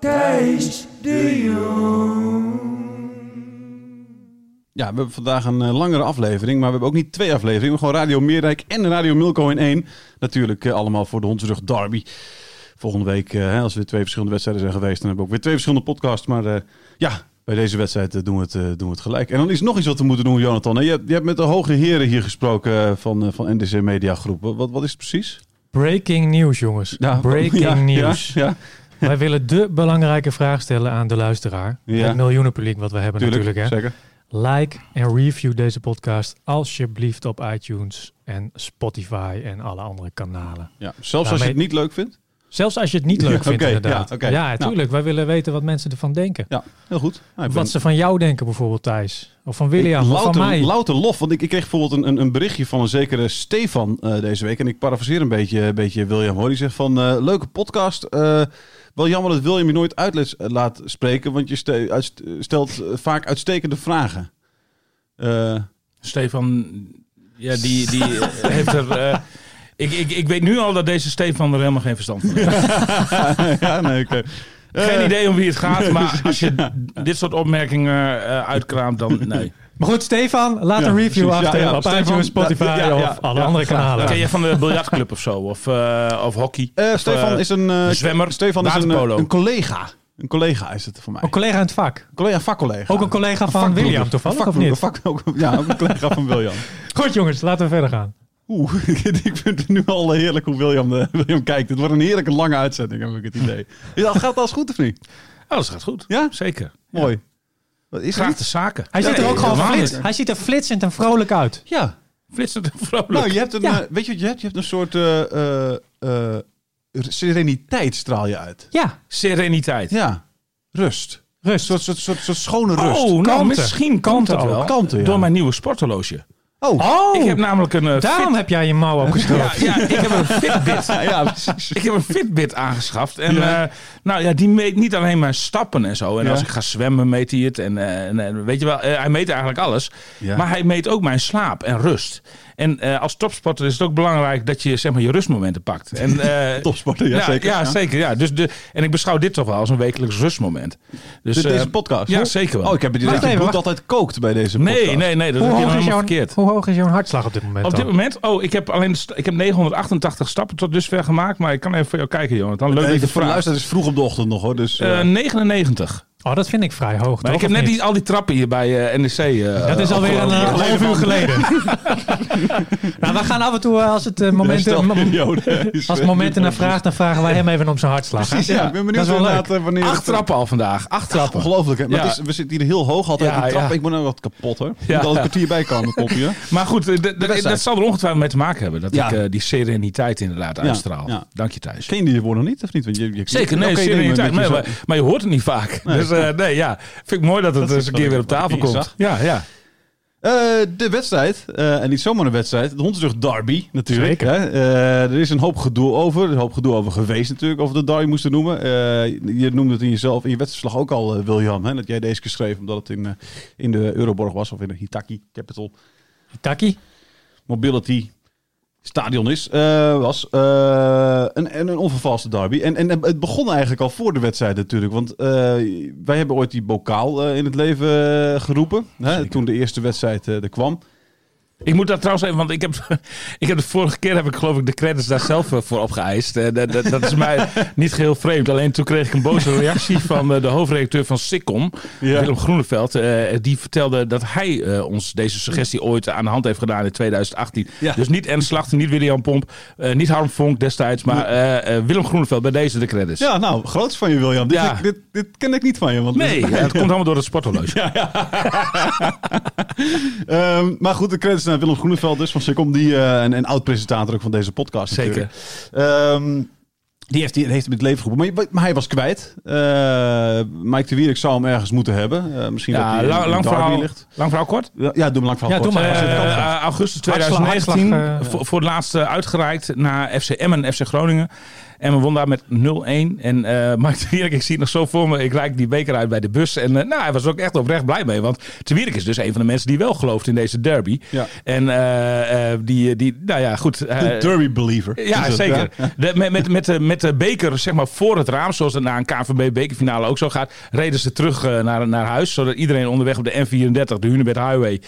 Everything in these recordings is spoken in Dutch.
Thijs de Jong. Ja, we hebben vandaag een eh, langere aflevering, maar we hebben ook niet twee afleveringen. Gewoon Radio Meerdijk en Radio Milko in één. Natuurlijk eh, allemaal voor de Hondsrug Derby. Volgende week, eh, hè, als we twee verschillende wedstrijden zijn geweest, dan hebben we ook weer twee verschillende podcasts. Maar eh, ja, bij deze wedstrijd doen, we het, doen we het gelijk. En dan is er nog iets wat we moeten doen, Jonathan. Je, hebt- je hebt met de hoge heren hier gesproken van, van NDC Media Groep. Wat, wat is het precies? Breaking news, jongens. Breaking ja, news. Ja, ja, Wij willen de belangrijke vraag stellen aan de luisteraar. Ja. Het miljoenenpubliek wat we hebben tuurlijk, natuurlijk. Hè? zeker. Like en review deze podcast alsjeblieft op iTunes en Spotify en alle andere kanalen. Ja. Zelfs als je het niet leuk vindt? Zelfs als je het niet leuk vindt, inderdaad. ja, oké. Ja, Nou. natuurlijk. Wij willen weten wat mensen ervan denken. Ja, heel goed. Nou, ben- Wat ze van jou denken bijvoorbeeld, Thijs. Of van William, of van louter, mij. louter lof. Want ik, ik kreeg bijvoorbeeld een, een, een berichtje van een zekere Stefan eh, deze week. En ik parafraseer een beetje, een beetje William hoor. Die zegt van, eh, leuke podcast. eh, wel jammer dat William je nooit uit laat spreken. Want je ste- stelt vaak uitstekende vragen. Eh, Stefan, ja, die, die heeft er... ik, ik, ik weet nu al dat deze Stefan er helemaal geen verstand van heeft. ja, nee, oké. Geen Eh, idee om wie het gaat, maar als je dit soort opmerkingen eh, uitkraamt, dan nee. Maar goed, Stefan, laat Ja, een review precies. Achter ja, op Stefan, iTunes, Spotify ja, ja, ja, of alle ja, andere graag. kanalen. Ken je van de biljartclub of zo? Of, eh, of hockey? eh, Of, Stefan is een, zwemmer, Stefan is een, een collega. Een collega is het voor mij. Een collega in het vak. Een collega, vakcollega. Ook een collega van. William toevallig, Een of niet? vakbroeder, vak- ook- ja, ook een collega van William. Goed jongens, laten we verder gaan. Oeh, ik vind het nu al heerlijk hoe William, eh, William kijkt. Het wordt een heerlijke lange uitzending, heb ik het idee. Ja, gaat alles goed of niet? Oh, dat gaat goed. Ja? Zeker. Mooi. Wat is Graag de zaken. Hij ziet er ook gewoon flits, hij ziet er flitsend en vrolijk uit. Ja. Flitsend en vrolijk. Nou, je hebt een, Ja. eh, weet je wat je hebt? Je hebt een soort eh, eh, sereniteit straal je uit. Ja, Sereniteit. Ja. Rust. Een rust. soort, soort, soort, soort schone rust. Oh, nou, misschien Kalmte dat wel ja. door mijn nieuwe sporthorloge. Oh. Oh, Ik heb namelijk een eh, daarom fit- heb jij je mouw opgestoken. Ja, ja, ik heb een Fitbit. Ja, precies. Ik heb een Fitbit aangeschaft. En Ja. eh, nou ja, die meet niet alleen mijn stappen en zo. En Ja. als ik ga zwemmen, meet hij het. En, eh, en, weet je wel, hij meet eigenlijk alles. Ja. Maar hij meet ook mijn slaap en rust. En eh, als topsporter is het ook belangrijk dat je zeg maar, je rustmomenten pakt. En, eh, Topsporter, ja, ja, zeker. Ja, zeker. Ja. Dus de, en ik beschouw dit toch wel als een wekelijks rustmoment. Dus, Dit, deze podcast? Ja, zeker wel. Oh, ik heb het idee dat je bloed altijd kookt bij deze podcast. nee, nee, nee, dat Hoe is helemaal verkeerd. hoe hoog is jouw hartslag op dit moment Op dit dan? moment, oh, ik heb alleen ik heb 988 stappen tot dusver gemaakt, maar ik kan even voor jou kijken, Jonathan. Leuk dat je Even het vraagt. is vroeg op de ochtend nog hoor. Dus, eh, Eh, 99. Oh, dat vind ik vrij hoog, Maar toch? ik heb net niet? die, al die trappen hier bij eh, NEC. eh, Dat is alweer een eh, half uur geleden. nou, we gaan af en toe, als het momenten, als momenten naar vraagt, dan vragen wij hem even om zijn hartslag. Precies, ja. Ik ben benieuwd Dat is wel inderdaad, wanneer... Acht trappen al vandaag. Acht trappen. Ongelooflijk, hè? Maar Ja. het is, we zitten hier heel hoog altijd. Ja, die trap, ja. Ik ben ook wat kapot, hoor. Ik Ja. moet al een kwartier bij komen, kopje. Maar goed, dat zal er ongetwijfeld mee te maken hebben. Dat Ja. ik die sereniteit inderdaad uitstraal. ja. Dank je Thijs. Ken je die woorden niet, of niet? Want je, je, Zeker, nee, sereniteit. maar je hoort het niet vaak. Nee. Dus eh, nee, ja. Vind ik mooi dat het Dat eens een wat keer weer op tafel komt. Ja, ja. Eh, de wedstrijd, eh, en niet zomaar een wedstrijd, de Hondsrug Derby natuurlijk. Hè? Er is een hoop gedoe over, er is een hoop gedoe over geweest natuurlijk, over de Derby moesten noemen. Je noemde het in jezelf, in je wedstrijdslag ook al, William, hè? dat jij deze keer schreef omdat het in, in de Euroborg was, of in de Hitaki Capital Taki? Mobility Stadion is, eh, was eh, een, een, onvervalste derby. En, en het begon eigenlijk al voor de wedstrijd natuurlijk. Want eh, wij hebben ooit die bokaal in het leven geroepen. Hè, toen de eerste wedstrijd er kwam. Ik moet dat trouwens even, want ik heb, ik heb de vorige keer heb ik geloof ik de credits daar zelf eh, voor opgeëist. Eh, dat, dat, dat is mij niet geheel vreemd. Alleen toen kreeg ik een boze reactie van eh, de hoofdredacteur van Sikkom, Ja. Willem Groeneveld. die vertelde dat hij ons deze suggestie ooit aan de hand heeft gedaan in 2018. Ja. Dus niet Ernst Slachter, niet William Pomp, niet Harm Vonk destijds, maar Willem Groeneveld bij deze de credits. Ja, nou, groots van je, William. Dit, Ja. dit, dit ken ik niet van je. Want Nee, het komt allemaal door het sporthorloge. Ehm, maar goed, de credits naar Willem Groeneveld dus van Sikkom. Die, eh, en, en oud-presentator ook van deze podcast Zeker. Ehm, die heeft, die heeft hem in het leven geroepen. Maar, maar hij was kwijt. Eh, Mike de Wierik zou hem ergens moeten hebben. Eh, misschien dat hij lang, lang, verhaal, ligt. lang verhaal kort. Ja, ja, doe maar lang Ja, doe maar. Eh, eh, augustus Hartslag- 2019 hartslag, eh, voor, voor het laatste uitgereikt naar FC Emmen en FC Groningen. En we won daar met 0-1. En Mike de Wierik, ik zie het nog zo voor me. Ik reik die beker uit bij de bus. En eh, nou, hij was ook echt oprecht blij mee. Want Wierik is dus een van de mensen die wel gelooft in deze derby. Ja. En eh, die, die, nou ja, goed. De Derby believer. ja, zeker. ja? De, met, met, met, de, met de beker zeg maar, voor het raam, zoals het na een KNVB-bekerfinale ook zo gaat, reden ze terug naar, naar huis. Zodat iedereen onderweg op de N34, de Hunebed Highway,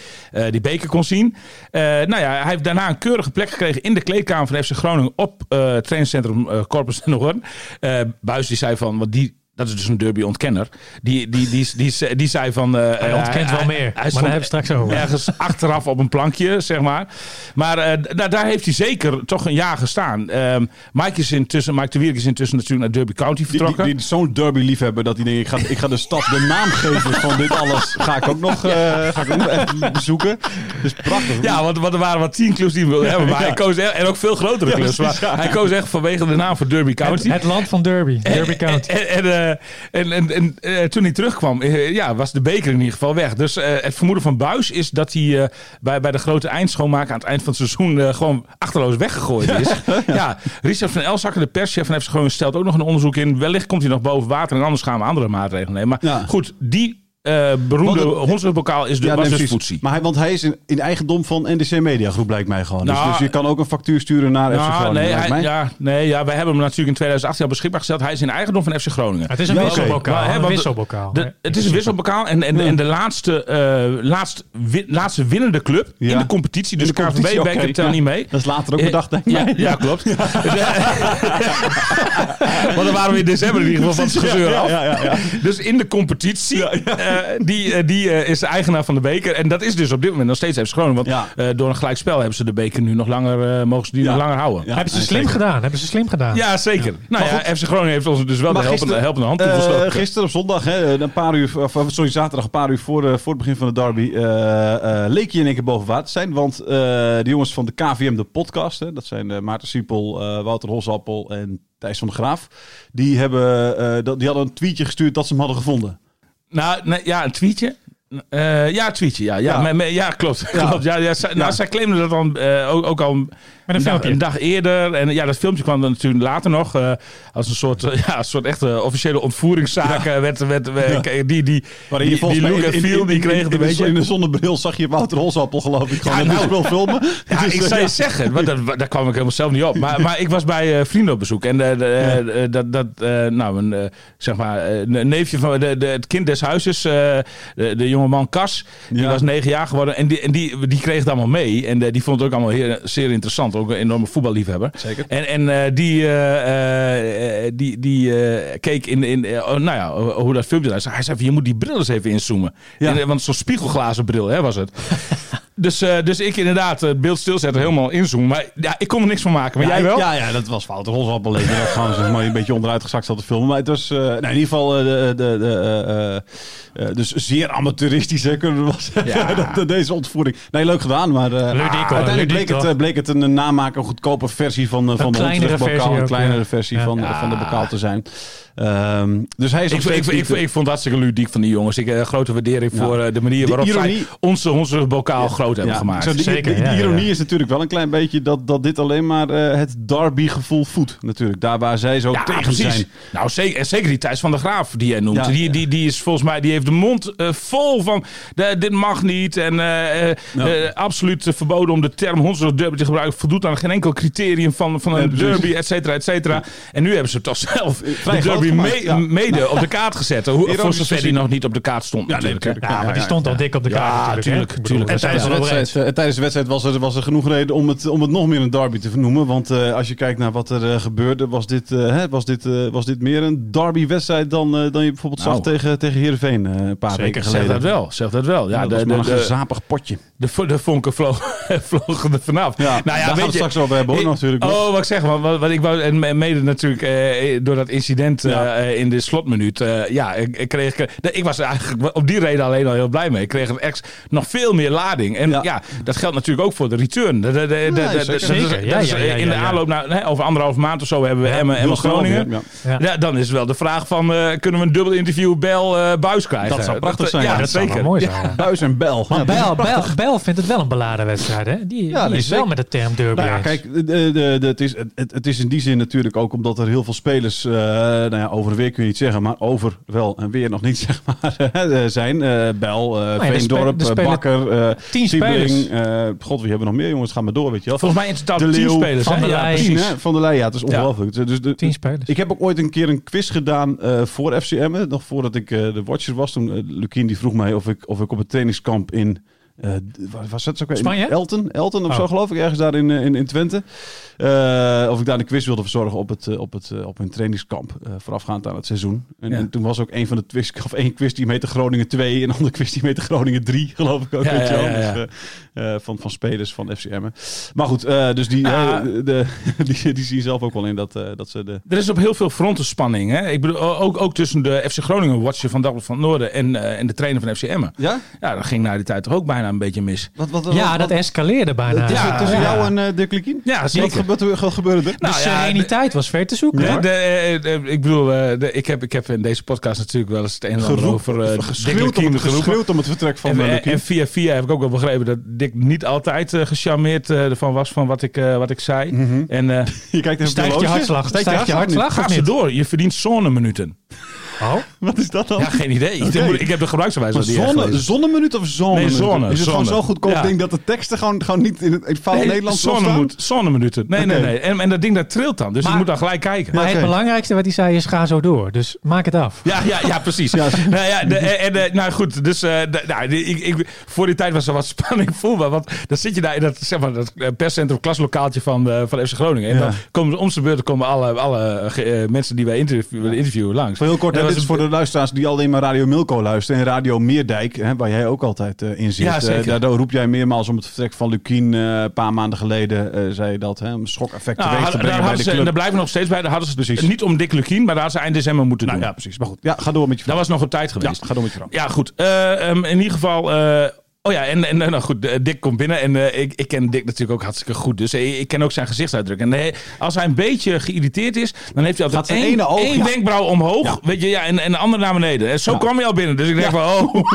die beker kon zien. Nou ja, hij heeft daarna een keurige plek gekregen in de kleedkamer van FC Groningen op het trainingscentrum Corpus en Hoorn. Eh Buis die zei van, want die... Dat is dus een derby-ontkenner. Die, die, die, die, die, die zei van... eh, Hij ontkent wel meer, maar stond daar hebben we straks over. Ergens achteraf op een plankje, zeg maar. Maar eh, da- daar heeft hij zeker toch een jaar gestaan. Ehm Mike, is intussen, Mike de Wierik is intussen natuurlijk naar Derby County Die, die, vertrokken. die is zo'n derby-liefhebber dat hij denkt, ik ga, ik ga de stad de naam geven van dit alles. Ga ik ook nog, eh, ga ik ook nog even bezoeken. Dus prachtig. ja, want, want er waren wat tien clubs die wilden hebben. Maar Ja. hij koos echt, en ook veel grotere clubs. maar hij koos echt vanwege de naam van Derby County. Het, het land van Derby. Derby County. En, en, eh, en, en, en, eh, toen hij terugkwam, eh, ja, was de beker in ieder geval weg. Dus eh, het vermoeden van Buis is dat hij eh, bij, bij de grote eindschoonmaak aan het eind van het seizoen eh, gewoon achterloos weggegooid is. ja. Richard van Elzakker, de perschef van FC Groningen, stelt ook nog een onderzoek in. Wellicht komt hij nog boven water en anders gaan we andere maatregelen nemen. Maar Ja. goed, die eh, beroemde het- hondsrugbokaal is de, Ja, was dus. Maar hij, want hij is in, in eigendom van NDC Media Groep, lijkt mij gewoon. Dus, Nou, dus je kan ook een factuur sturen naar FC Nou, Groningen, nee, hij, ja, nee, ja, wij hebben hem natuurlijk in 2018 al beschikbaar gesteld. Hij is in eigendom van FC Groningen. Het is een Ja, wisselbokaal. Maar, hè, een want de- wisselbokaal. De, het is een wisselbokaal en, en, en de laatste, eh, laatst, wi- laatste winnende club Ja. in de competitie. Dus de KNVB-beker oké, telt ja. niet mee. Dat is later ook Eh, bedacht, denk ik. Ja, ja, klopt. Want dan waren we in december in ieder geval van het gezeur af. Dus in de competitie, die, eh, die eh, is de eigenaar van de beker. En dat is dus op dit moment nog steeds FC Groningen. Want Ja. eh, door een gelijkspel hebben ze de beker nu nog langer, eh, mogen ze die Ja. nog langer houden. Ja, hebben ze slim gedaan. Hebben ze slim gedaan. Ja, zeker. Nou ja, FC Groningen heeft ons dus wel de helpende, hand Eh, toegestoken. gisteren op zondag, hè, een paar uur, of, sorry, zaterdag een paar uur voor, eh, voor het begin van de derby, eh, eh, leek je in één keer boven water te zijn. Want eh, de jongens van de KVM, de podcast, hè, dat zijn eh, Maarten Siepel, eh, Wouter Hosappel en Thijs van de Graaf. Die, hebben, eh, die hadden een tweetje gestuurd dat ze hem hadden gevonden. Nou, nee, ja, een tweetje. Eh, ja, een tweetje, ja. Ja, Ja. me- me- ja klopt. klopt. Ja, ja, zij, Nou, Ja. zij claimden dat dan eh, ook, ook al Met een dag, filmpje. een dag eerder. En ja, dat filmpje kwam dan natuurlijk later nog. eh, als een soort, eh, ja, een soort echte officiële ontvoeringszaak. eh, Werd, werd, werd- die, die, Waarin die, volgens die mij look in- and in- feel, die kreeg het een de, beetje. in de zonnebril zag je Wouter Hosappel geloof ik gewoon Ja, nou. wil filmen. Ja, Dus, ik zou je zeggen, want dat, daar kwam ik helemaal zelf niet op. Maar, maar ik was bij vrienden op bezoek. En de, dat, dat nou, een, zeg maar, een neefje van de, de, het kind des huizes, de, de jonge man Cas, die was negen jaar geworden. En die, en die, die kreeg het allemaal mee. En die vond het ook allemaal heel, zeer interessant. Ook een enorme voetballiefhebber. Zeker. En, en eh, die, eh, eh, die, die eh, keek in, in oh, nou ja, hoe- hoe dat filmpje eruit zag. Hij zei van, je moet die bril eens even inzoomen. Ja. In- want zo'n spiegelglazen bril hè, was het. dus, eh, dus ik inderdaad het beeld stilzetten, helemaal inzoomen. Maar ja, ik kon er niks van maken. Maar ja, jij wel? Ja, ja, dat was Wouter Hosappel. Dat gewoon zeg maar, een beetje onderuit gezakt zat te filmen. Maar het was eh, nou, in ieder geval eh, de, de, de, eh, eh, eh, dus zeer amateuristisch hè, kunnen we wel zeggen. Ja. dat, deze ontvoering. Nee, leuk gedaan. Maar eh, Ludiek, uiteindelijk bleek het, eh, bleek het een, een goedkope versie van, eh, van de kleinere Hondsrugbokaal. versie Een kleinere versie Ja. van, Ja. van de bokaal te zijn. Ehm, dus hij is Ik, ik, ik, eh, vond het hartstikke ludiek van die jongens. Ik grote waardering Ja. voor eh, de manier waarop ironie- zij onze, onze bokaal groot hebben Ja, gemaakt. zo, de, Zeker, de, de ja, ja. ironie is natuurlijk wel een klein beetje dat, dat dit alleen maar eh, het derby-gevoel voedt. Natuurlijk, daar waar zij zo Ja, tegen precies. zijn. Nou, zeker, en zeker die Thijs van der Graaf die jij noemt. Ja, die, ja. die, die is volgens mij, die heeft de mond eh, vol van de- dit mag niet. En eh, eh, Ja. eh, absoluut verboden om de term hondsrug derby te gebruiken. Voldoet aan geen enkel criterium van, van een derby, et cetera, et cetera. En nu hebben ze toch zelf Vrij de derby mee- ja. mede op de kaart gezet. Hoe, voor zover die nog niet op de kaart stond Ja, natuurlijk. natuurlijk. Ja, maar die stond al dik op de kaart Ja, natuurlijk. hè? tuurlijk, Ik bedoel, tuurlijk. En de wedstrijd, eh, tijdens de wedstrijd was er, was er genoeg reden om het, om het nog meer een derby te vernoemen. Want eh, als je kijkt naar wat er eh, gebeurde, was dit, eh, hè, was, dit, eh, was dit meer een derby-wedstrijd dan, eh, dan je bijvoorbeeld Nou. zag tegen, tegen Heerenveen eh, een paar weken geleden. dat wel, zeg dat wel. Ja, Ja, dat de, maar een de, gezapig potje. de, de vonken vlo- vlogen er vanaf. Ja, nou ja, daar gaan we het straks over hebben hoor, natuurlijk. Oh, wat ik zeg, want wat, wat ik wou, en mede natuurlijk eh, door dat incident eh, Ja. eh, in de slotminuut. eh, ja, ik, ik kreeg, ik was er eigenlijk op die reden alleen al heel blij mee. Ik kreeg er ex nog veel meer lading. En ja. Ja. dat geldt natuurlijk ook voor de return. De, de, de, de- de- zeker. ja, is, eh, in de aanloop naar, hè, over anderhalf maand of zo hebben we Emmen, snel Groningen. weer, ja. Ja. Ja, dan is wel de vraag van, eh, kunnen we een dubbel interview Bel eh Buis krijgen? Dat zou prachtig zijn. Ja, Ja, dat dat zou wel zeker. mooi zijn. ja. Buis en Bel. Maar Bel, Bel. Bel vindt het wel een beladen wedstrijd, hè? Die, Ja, die nee, is wel met de term derby Nou kijk, de, de, de, het, is, het, het is in die zin natuurlijk ook omdat er heel veel spelers, eh, nou ja, over en weer kun je niet zeggen, maar over wel en weer nog niet, zeg maar, eh, zijn. Eh, Bel, eh er Veendorp, er eh, Bakker, eh tien spelers. eh, God, wie hebben we nog meer jongens? Ga maar door, weet je wel. Volgens mij in totaal De tien Leeuw, spelers. Van hè? der Ja, Leij. Tien, precies. hè? Van der Leij, ja, het is ongelooflijk. Dus de, Tien spelers. ik heb ook ooit een keer een quiz gedaan eh, voor FCM, nog voordat ik eh, de watcher was. Toen uh, Lukien die vroeg mij of ik, of ik op het trainingskamp in eh, was weer? In Spanje? Elten, Elten of Oh. zo geloof ik, ergens daar in, eh, in, in Twente. Eh, of ik daar een quiz wilde verzorgen op, het, op, het, op een trainingskamp voorafgaand aan het seizoen. En, Ja. en toen was ook een van de quiz, of één quiz die heette Groningen 2 en een andere quiz die heette Groningen 3, geloof ik ook. Ja, ja. Dus, van, van spelers van FCM. Maar goed, dus die, eh, de, die, die zien zelf ook wel in dat, dat ze de... Er is op heel veel fronten spanning. Hè? Ik bedoel, ook, ook tussen de FC Groningen watcher van Dagblad van het Noorden en, en de trainer van FC Emmen. Ja? Ja, dat ging na die tijd toch ook bijna een beetje mis. Wat, wat, wat, ja, wat- dat escaleerde bijna. tussen, Ja, tussen ja. jou en eh Dirk Lukien? Ja, Wat, zeker. gebeurde, er- wat gebeurde er? De Nou ja, sereniteit was ver te zoeken. De, hoor. de, eh, de- ik bedoel, eh, de, ik, heb, ik heb in deze podcast natuurlijk wel eens het een en ander over uh, Dick geschreeuwd, om het, geschreeuwd om het vertrek van En, eh, en, en via via heb ik ook wel begrepen dat Dick niet altijd eh, gecharmeerd eh, ervan was van wat ik, eh, wat ik zei. Mhm. En eh, Je kijkt even Stijgt je hartslag? Stijgt je hartslag ga ze niet? door, je verdient zonneminuten. Oh, Wat is dat dan? Ja, geen idee. Ik heb de nog niet zonne, zonneminuut of zone? Nee, zonne, Is het gewoon zonne. zo'n goedkoop Ja. ding dat de teksten gewoon, gewoon niet in het, in het fout Nee, Nederlands staan? zonnemoed- zonneminuten. Nee, nee, nee. En, en dat ding dat trilt dan. Dus Maar- je moet dan gelijk kijken. maar het belangrijkste wat hij zei is ga zo door. Dus maak het af. Ja, ja, ja, precies. Ja. Nou, ja, de, en, en, nou goed, dus eh, de- nou, ik, ik, voor die tijd was er wat spanning voelbaar. Want dan zit je daar in dat, zeg maar, dat eh, perscentrum, klaslokaaltje van, eh, van FC Groningen. En Ja. dan komen om zijn beurt komen alle, alle eh, mensen die wij interviewen, interviewen langs. Voor heel kort, En dit is voor de luisteraars die alleen maar Radio Milko luisteren. En Radio Meerdijk, hè, waar jij ook altijd eh, in zit. Ja, zeker. Eh, daardoor roep jij meermaals om het vertrek van Lukien. eh, een paar maanden geleden zei je dat. Hè, om schok-effect Nou, teweeg te brengen daar, bij de ze, club. daar blijven we nog steeds bij. Daar hadden ze het Precies. niet om Dick Lukien, maar daar hadden ze eind december moeten Nou doen. ja, precies. Maar goed, ja, ga door met je Dat verhaal. was nog een tijd Ja, geweest. ga door met je verhaal. Ja, goed. Eh, ehm, in ieder geval. Oh ja, en, en nou goed, eh, Dick komt binnen. En eh, ik, ik ken Dick natuurlijk ook hartstikke goed. Dus eh, ik ken ook zijn gezichtsuitdruk. En als hij een beetje geïriteerd is, dan heeft hij altijd één, ene oog, één ja. wenkbrauw omhoog. Ja. Weet je, ja, en, en de andere naar beneden. En zo Ja. kwam hij al binnen. Dus ik denk van, oh.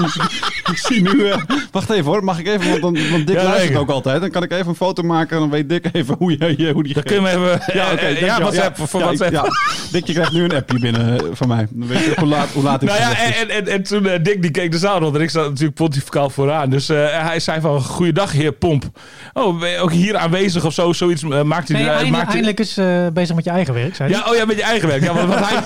Ik zie nu... wacht even hoor, mag ik even? Want, dan, want Dick luistert ook altijd. Dan kan ik even een foto maken en dan weet Dick even hoe, je, hoe die... Dan kun je hem even... Ja, oké. ja, WhatsApp. Voor WhatsApp. Dick, je krijgt nu een appje binnen van mij. Dan weet je hoe laat, hoe laat ik Nou ja, en, en, en toen Dick die keek de zaal rond en ik zat natuurlijk pontificaal vooraan. Dus eh, hij zei van, goeiedag heer Pomp. Oh, ben je ook hier aanwezig of zo? Zoiets uh, maakt hij... Nee, eh, eindelijk, eindelijk is eh, bezig met je eigen werk, zei hij. Ja, oh ja, met je eigen werk. Ja, want wat hij,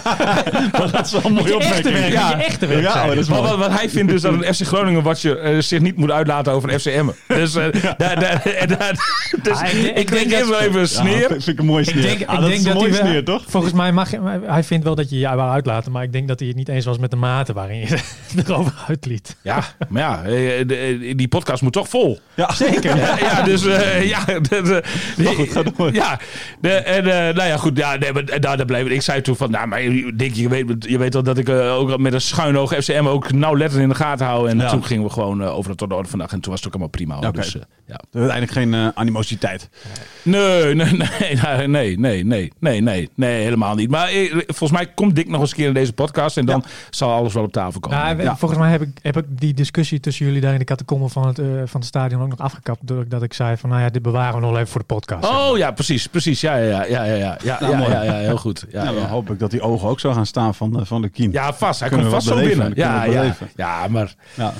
dat is wel een mooie je echte opmerking. werk, Ja. met je echte werk, Ja, oh, dat is mooi. wat, wat hij vindt dus dat een FC Groningen watcher eh, zich niet moet uitlaten over een FC Emmen. Dus, eh, dus Ah, ik denk- ik, denk wel even een Ja, sneer. vind ik een mooie sneer. Ik denk, Ah, ik dat denk is een dat mooie sneer, toch? Volgens mij mag je- hij vindt wel dat je je wou uitlaten, maar ik denk dat hij het niet eens was met de mate waarin je erover uitliet. Ja, maar ja, eh, de- eh, die podcast moet toch vol. Ja, zeker. Ja, dus eh, ja, de, de, Maar goed, ga door. Ja, de, en, eh, nou ja, goed, ja, nee, maar, daar, ik. zei toen van, nou, maar Dick, je weet, je weet wel dat ik eh, ook met een schuin oog FCM ook nauwlettend in de gaten hou. En Ja. toen gingen we gewoon eh, over het tot de orde vandaag. En toen was het ook allemaal prima. hoor. Dus, eh, ja. Uiteindelijk geen eh, animositeit. Nee, nee, nee, nee, nee, nee, nee, nee, nee, helemaal niet. Maar eh, volgens mij komt Dick nog eens een keer in deze podcast en dan zal alles wel op tafel komen. Nou, Ja. Volgens mij heb ik, heb ik die discussie tussen jullie daar in de catacombe van het, eh, van het stadion ook nog afgekapt. Door dat ik zei van, nou ja, dit bewaren we nog even voor de podcast. zeg maar. Oh ja, precies, precies. Ja, ja, ja, ja, ja, ja, ja, Nou, ja, ja, ja, heel goed. Ja, Ja, ja. dan hoop ik dat die ogen ook zo gaan staan van, eh, van de Kien. Ja, vast. Hij komt vast zo binnen. Ja, ja, ja, maar Ja.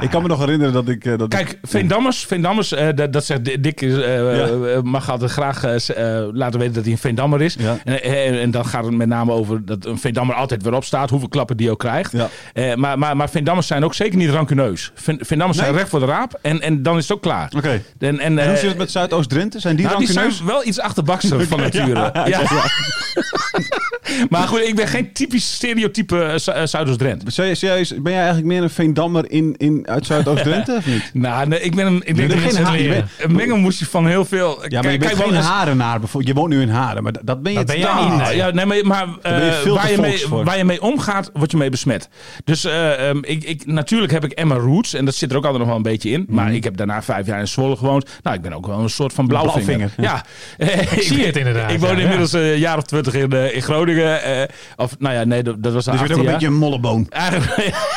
Ik kan me nog herinneren dat ik... eh, dat Kijk, ik- Veendammers, Veendammers eh, dat, dat zegt Dick, eh, Ja. mag altijd graag laten weten dat hij een Veendammer is. Ja. En, en, en dan gaat het met name over dat een Veendammer altijd weer opstaat, hoeveel klappen die ook krijgt. Ja. Maar, maar, maar Veendammers zijn ook zeker niet rancuneus. Veen- Veendammers Nee? zijn recht voor de raap en, en dan is het ook klaar. Oké. En, en, En hoe zit het met Zuidoost-Drenthe? Zijn die nou, die rancuneus? zijn wel iets achterbakser van nature. Ja. maar goed, ik ben geen typisch stereotype uh, Zuidoost-Drent. Serieus, ben jij eigenlijk meer een Veendammer in, in, uit Zuidoost-Drenthe of niet? Nou, nee, ik ben een, ik bent dat geen je bent- een mengelmoesje van heel veel. Ja, maar je bent wel geen harenaar. bijvoorbeeld. Je woont nu in Haren, maar dat- ben je Dat ben niet, nee. ja, nee, maar, ben eh, waar, je mee, waar je mee omgaat, word je mee besmet. Dus eh, ehm, ik, ik, natuurlijk heb ik Emma Roots en dat zit er ook altijd nog wel een beetje in. Maar ik heb daarna vijf jaar in Zwolle gewoond. Nou, ik ben ook wel een soort van blauwvinger. Blauwvinger, Ja, ik zie het inderdaad, Ik woon ja, inmiddels eh, een jaar of twintig in, eh, in Groningen. Eh, of nou ja, nee, dat, dat was Dus je 18 ook een jaar. beetje een molleboon. Eigenlijk-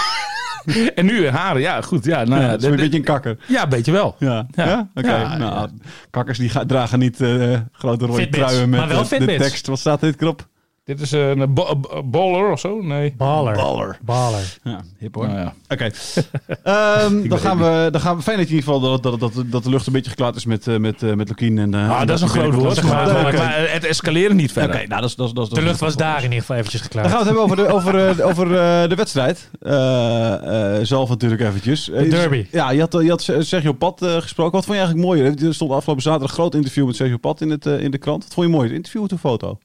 en nu in Haren, ja, goed. Ja, nou ja, Ja, dat is een beetje een kakker. ja, een beetje wel. Ja, Ja. ja? oké. Nou. Kakkers die dragen niet eh, grote rode Fitbits, truien met maar wel eh, de tekst. Wat staat dit erop? Dit is een bo- bo- bowler of zo? Nee. Baller. Baller. Baller. Ja, hip hoor. Nou ja. Oké. Ehm, dan, gaan we, dan gaan we. Fijn dat in ieder geval dat, dat, dat, dat de lucht een beetje geklaard is met, eh, met, eh, met Lukien. En, eh, Ah, en dat is een groot woord, maar, Oké. het escaleren niet Oké, verder. nou, dat is, dat is, dat is, De lucht was daar in ieder geval eventjes Dan geklaard. gaan we het hebben over de, over, eh, over eh, de wedstrijd. Eh, eh, zelf natuurlijk eventjes. De derby. Ja, je had, je had Sergio Pat eh, gesproken. Wat vond je eigenlijk mooier? Er stond afgelopen zaterdag een groot interview met Sergio Pat in, het, eh, in de krant. Wat vond je mooier? Het interview of de foto?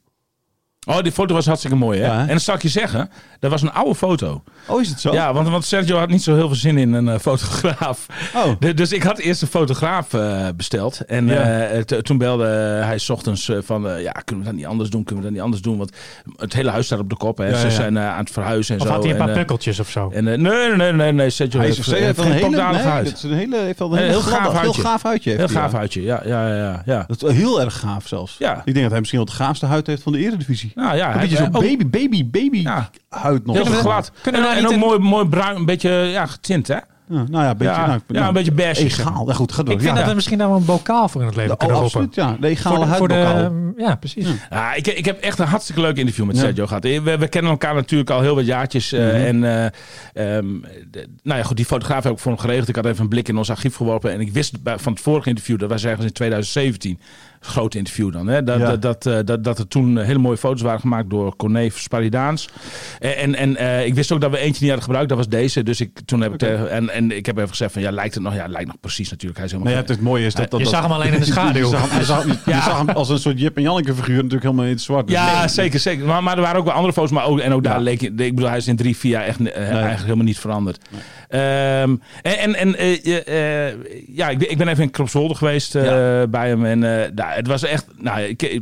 Oh, die foto was hartstikke mooi, hè? Ja, hè? En dan zal ik je zeggen, dat was een oude foto. Oh, is het zo? Ja, want, want Sergio had niet zo heel veel zin in een eh, fotograaf. Oh. De- dus ik had eerst een fotograaf eh, besteld. En Ja. eh, t- toen belde hij 's ochtends van... ja, kunnen we dat niet anders doen? Kunnen we dat niet anders doen? Want het hele huis staat op de kop. Hè? Ja, Ze ja. zijn aan het verhuizen en Of zo. had hij een paar en, pukkeltjes of zo? en, nee, nee, nee, nee, nee. Sergio Hij heeft, heeft heeft wel geen een hele, pokdalig nee, huid. dat is een hele, heeft wel een heel gaaf heel huidje. gaaf huidje. Heeft Heel gaaf ja. huidje, ja, ja, ja, ja. Dat heel erg gaaf zelfs. Ja. Ik denk dat hij misschien wel de gaafste huid heeft van de eredivisie. Nou ja, Een beetje zo'n ook baby, baby, baby Ja. huid nog. heel glad. kunnen en nou ook een- mooi, mooi bruin, een beetje ja, getint, hè? Ja, nou ja, een beetje, Ja, nou, ja, een beetje beige. Egaal. Ja, goed, ga door. Ik vind ja. dat we misschien daar wel een bokaal voor in het leven Oh, kunnen roepen. absoluut, ja. De egale Voor de, huidbokaal. de, ja, precies. Ja, ik, ik heb echt een hartstikke leuk interview met Ja. Sergio gehad. We, we kennen elkaar natuurlijk al heel wat jaartjes. eh, Mhm. En eh, ehm, de- nou ja, goed, die fotograaf heb ik voor hem geregeld. Ik had even een blik in ons archief geworpen. En ik wist bij- van het vorige interview, dat was ergens in 2017. Groot interview dan. Hè, dat, Ja. dat, dat, eh, dat, dat er toen hele mooie foto's waren gemaakt door Corné Sparidaans. En, en, en eh, ik wist ook dat we eentje niet hadden gebruikt. Dat was deze. Dus ik, toen heb ik en, en ik heb even gezegd van ja, lijkt het nog? Ja, lijkt nog precies natuurlijk. Hij is helemaal Nee, ja, het mooie is dat... dat Je dat- zag hem alleen in de schaduw. Je zag hem, je zag, hem- Ja. je zag hem als een soort Jip en Janneke figuur natuurlijk helemaal in het zwart. Dus Ja, nee. zeker, zeker. Maar, maar er waren ook wel andere foto's. Maar ook, en ook daar leek je... Ik bedoel, hij is in drie, vier jaar echt, eh, eigenlijk helemaal niet veranderd. Ehm, en en, en eh, eh, ja, ik ben, ik ben even in Kropswolde geweest eh, bij hem. En eh, het was echt... Nou, ik,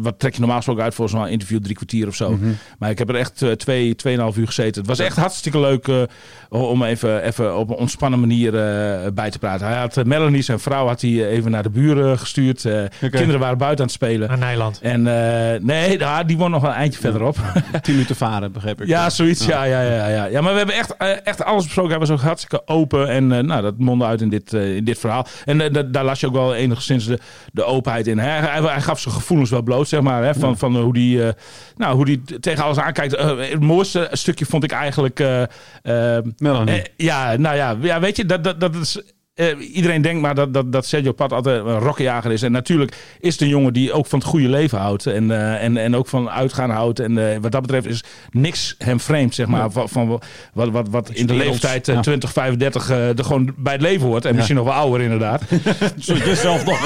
wat trek je normaal gesproken uit voor zo'n interview? Drie kwartier of zo. Mhm. Maar ik heb er echt eh, twee, tweeënhalf uur gezeten. Het was echt hartstikke leuk eh, om even, even op een ontspannen manier eh, bij te praten. Hij had Melanie, zijn vrouw, had hij even naar de buren gestuurd. Eh, Kinderen waren buiten aan het spelen. Naar Nijland. En eh, nee, nou, die woont nog wel een eindje verderop. Tien minuten varen, begreep ik. Ja, zoiets. Ja, ja, ja, ja. ja maar we hebben echt, echt alles besproken. Hij was ook hartstikke open. En eh, nou, dat mondde uit in dit, eh, in dit verhaal. En da- daar las je ook wel enigszins de, de openheid in. Hij, hij, hij gaf zijn gevoelens wel bloot, zeg maar. Hè, van, van hoe die, eh, nou, hoe die tegen alles aankijkt. Eh, het mooiste stukje vond ik eigenlijk... eh, eh, Melanie. eh, ja, nou ja, ja, weet je, dat, dat, dat is... eh, iedereen denkt maar dat, dat, dat Sergio Pat altijd een rokkenjager is. En natuurlijk is het een jongen die ook van het goede leven houdt. En, eh, en, en ook van uitgaan houdt. En eh, wat dat betreft is niks hem vreemd, zeg maar. Van, van wat, wat, wat in de leeftijd eh, Ja. 20, 35 eh, er gewoon bij het leven hoort. En misschien nog wel ouder inderdaad. Zoals jezelf nog.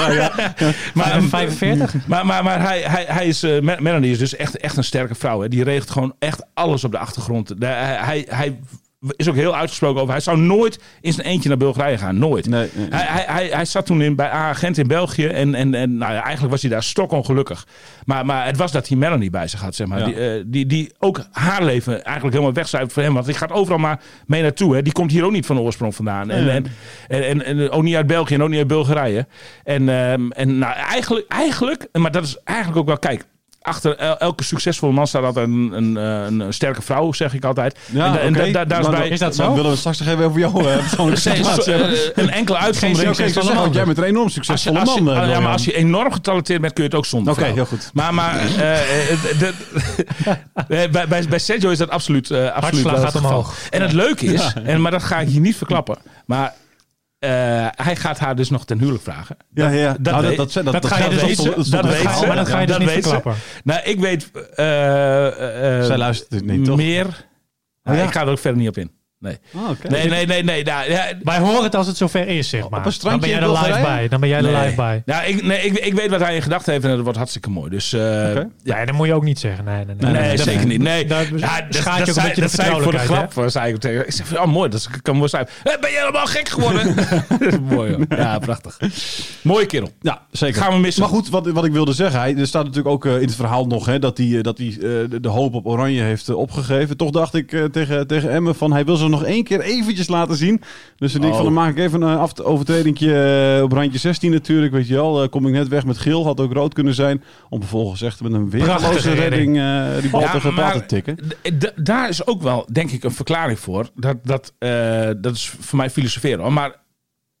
Maar, En 45? maar, maar, maar hij, hij, hij is, Mel- Melanie is dus echt, echt een sterke vrouw. Hè. Die regelt gewoon echt alles op de achtergrond. De- hij, hij, hij is ook heel uitgesproken over. Hij zou nooit in zijn eentje naar Bulgarije gaan. Nooit. Nee, nee. Hij, hij, hij, hij zat toen in, bij A-agent in België. En, en, en nou ja, eigenlijk was hij daar stokongelukkig. Maar, maar het was dat hij Melanie bij zich had. Zeg maar. Ja. Die, eh, die, die ook haar leven eigenlijk helemaal wegzuivert voor hem. Want die gaat overal maar mee naartoe. Hè. Die komt hier ook niet van oorsprong vandaan. En, en, en, en, en ook niet uit België en ook niet uit Bulgarije. En, ehm, en nou, eigenlijk, eigenlijk, maar dat is eigenlijk ook wel... Kijk, achter el- elke succesvolle man staat altijd een, een, eh, een, een sterke vrouw, zeg ik altijd. Ja, en, da- en oké. da- da- daar is Maar bij... dan- Is dat Dan zo? willen we straks nog even over jouw eh, situatie hebben. eh, een enkele uitzondering. Jij bent een enorm Als je, succesvolle als je- man. eh, ah, ja, maar als je enorm getalenteerd bent, kun je het ook zonder Oké, heel goed. Maar, maar de- bij, bij, bij Sergio is dat absoluut, absoluut gaat omhoog. En het leuke is, en, maar dat ga ik hier niet verklappen, maar eh, hij gaat haar dus nog ten huwelijk vragen. Ja, ja. dat Nou, weet- dat, dat, dat ga je dat- dus dat- niet- dat- dat dat- weet dat- ze. Maar dat ga je dus dat niet verklappen. Nou, ik weet eh, eh, Zij luistert het niet, toch? meer. Oh, ja? Ik ga er ook verder niet op in. Nee, Ah, oké. nee, nee, nee. nee nou, ja, Wij horen het als het zover is, zeg maar. een strandje dan ben jij er live bij. Dan ben jij er nee. live bij. Ja, ik, nee, ik, ik weet wat hij in gedachten heeft en dat wordt hartstikke mooi. Dus eh. Ja, dat moet je ook niet zeggen. Nee, nee, nee. Nee, nee, zeker nee. niet. Nee. Daar ja, dat, je dat, ook een zei, beetje dat de zei ik voor de grap. Zei ik tegen. Ik zeg van, oh mooi, dat kan mooi zijn. Ben je helemaal gek geworden? mooi hoor. Ja, prachtig. Mooie kerel. Ja, zeker. Gaan we missen. Maar goed, wat, wat ik wilde zeggen, hij, er staat natuurlijk ook eh, in het verhaal nog hè, dat hij, eh, dat hij eh, de, hoop op Oranje heeft opgegeven. Toch dacht ik tegen, tegen Emmen van hij wil ze nog één keer eventjes laten zien. Dus ik denk Oh. van dan maak ik even een af, overtredingje eh, op randje 16 natuurlijk. Weet je wel, Eh, kom ik net weg met geel, had ook rood kunnen zijn. Om vervolgens echt met een weerloze Prachtige redding eh, die bal Ja, tegen maar paal te tikken. daar is ook wel, denk ik, een verklaring voor. Dat, dat, dat is voor mij filosoferen. Maar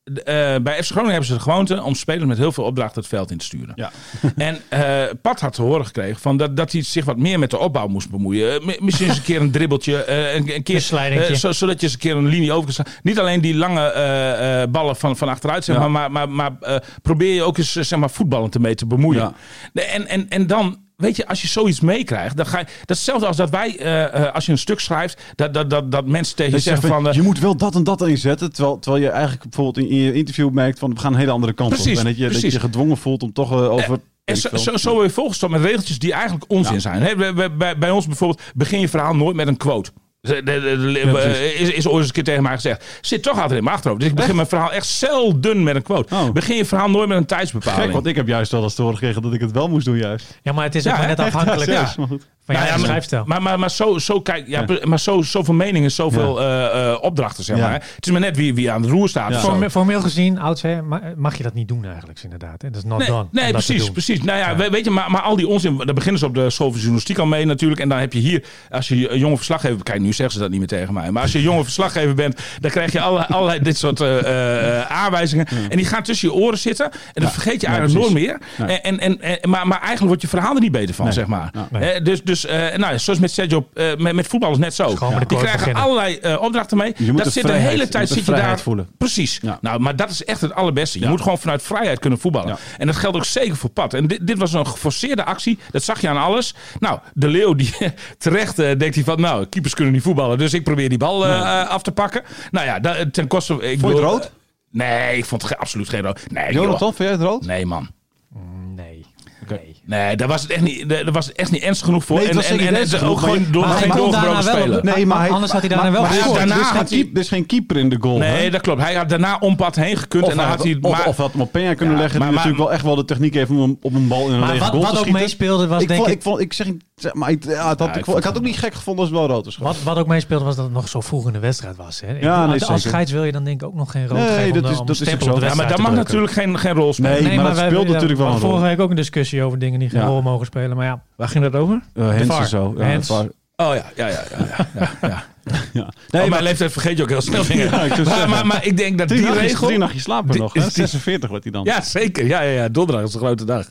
eh, bij FC Groningen hebben ze de gewoonte om spelers met heel veel opdrachten het veld in te sturen. Ja. En eh Pat had te horen gekregen van dat, dat hij zich wat meer met de opbouw moest bemoeien. Eh, mi- misschien eens een keer een dribbeltje, eh, een, een keer, Een zo- zodat je eens een keer een linie over kan. Niet alleen die lange eh, eh, ballen van, van achteruit, zeg Ja. maar, maar, maar, maar eh, probeer je ook eens zeg maar, voetballend ermee te bemoeien. Ja. En, en, en dan, weet je, als je zoiets meekrijgt, dan ga je. Dat is hetzelfde als dat wij, eh, eh, als je een stuk schrijft, dat, dat, dat, dat mensen tegen je je zeggen van. van, eh, je moet wel dat en dat inzetten. Terwijl, terwijl je eigenlijk bijvoorbeeld in, je interview merkt van we gaan een hele andere kant Precies, op. En dat je, dat je gedwongen voelt om toch over... en zo, zo, zo je volgestopt met regeltjes die eigenlijk onzin Ja. zijn. Bij- bij, bij, bij ons bijvoorbeeld, begin je verhaal nooit met een quote. Precies. is, is ooit eens een keer tegen mij gezegd. Zit toch altijd in mijn achterhoofd. Dus ik begin mijn verhaal echt zelden met een quote. Oh. Begin je verhaal nooit met een tijdsbepaling. Gek, want ik heb juist wel eens te horen gekregen dat ik het wel moest doen juist. Ja, maar het is ook Ja, net afhankelijk Ja, maar goed. Nou ja, maar- schrijfstijl. Maar, maar, maar, zo, zo, kijk, ja, maar zo, zoveel meningen, zoveel eh, eh, opdrachten, zeg Ja. maar. Het is maar net wie, wie aan de roer staat. Forme- Formeel gezien, oudsher, ma- mag je dat niet doen eigenlijk, inderdaad. hè? Dat is not Nee, done. nee precies, precies. Nou ja, we- weet je, maar, maar al die onzin, daar beginnen ze op de school van journalistiek al mee natuurlijk. En dan heb je hier, als je een jonge verslaggever, kijk, nu zeggen ze dat niet meer tegen mij. Maar als je een jonge verslaggever bent, dan krijg je allerlei, allerlei dit soort eh, eh, aanwijzingen. En die gaan tussen je oren zitten. En dat vergeet je eigenlijk nooit meer. Nee. En, en, en, maar, maar eigenlijk wordt je verhaal er niet beter van, Nee. zeg maar. Ja. Nee. Eh, dus, dus eh, nou, zoals met Sergio, eh, met, met voetballers net zo. Die krijgen beginnen. allerlei eh, opdrachten mee. Je moet dat de zit de hele tijd zit je daar. voelen. Precies. Ja. Nou, maar dat is echt het allerbeste. Je moet gewoon vanuit vrijheid kunnen voetballen. En dat geldt ook zeker voor Pat. En dit, dit was een geforceerde actie. Dat zag je aan alles. Nou, de Leeuw die terecht denkt hij van... Nou, keepers kunnen niet voetballen. Dus ik probeer die bal af te pakken. Nou ja, ten koste... Ik Vond je het rood? nee, ik vond het absoluut geen rood. Nee. Jonathan, jij het rood? Nee, man. Nee. Daar was het echt niet, daar was het echt niet ernstig genoeg voor. Nee, het was en, en, en, niet ernstig ook gewoon door Maar geen hij kon doorgebroken daarna wel- speler. Nee, maar hij- Anders had hij daarna wel maar- gescoord. daarna er, is geen had hij- is geen keeper in de goal. hè? Nee, dat klopt. Hij had daarna om pad heen gekund. Of, en dan had hij... of, maar- of had hem op Peña kunnen Ja, leggen. maar- die maar- natuurlijk wel echt wel de techniek heeft om hem op een bal in een Maar lege wat, goal te wat ook schieten. meespeelde was ik, denk ik... ik, vond, ik zeg maar, ik, ja, het had, Ja, ik, ik vond, ik vond had ook niet gek gevonden als het wel rood is. Wat, wat ook meespeelde was dat het nog zo vroeg in de wedstrijd was. Hè? Ik- Ja, nee, als, scheids wil je dan denk ik ook nog geen rood Nee, geven dat om, is- om dat is zo. ja, maar dat mag natuurlijk geen, geen rol spelen. Nee, maar dat speelt ja, natuurlijk wel we een hadden Vorige rol. week ook een discussie over dingen die geen Ja. rol mogen spelen. Maar ja, Waar ging dat over? Uh, Hens en zo. Ja. Oh ja, ja, ja. ja, ja, ja, ja. Ja. Nee, oh, maar mijn leeftijd vergeet je ook heel snel. dingen. Ja, ik zou maar, zeggen. maar, maar ik denk dat drie die nachtjes, regel... drie nachtjes slapen nog. Hè? is die- 46 wordt hij dan. Ja, zeker. Ja, ja, ja. Donderdag is een grote dag.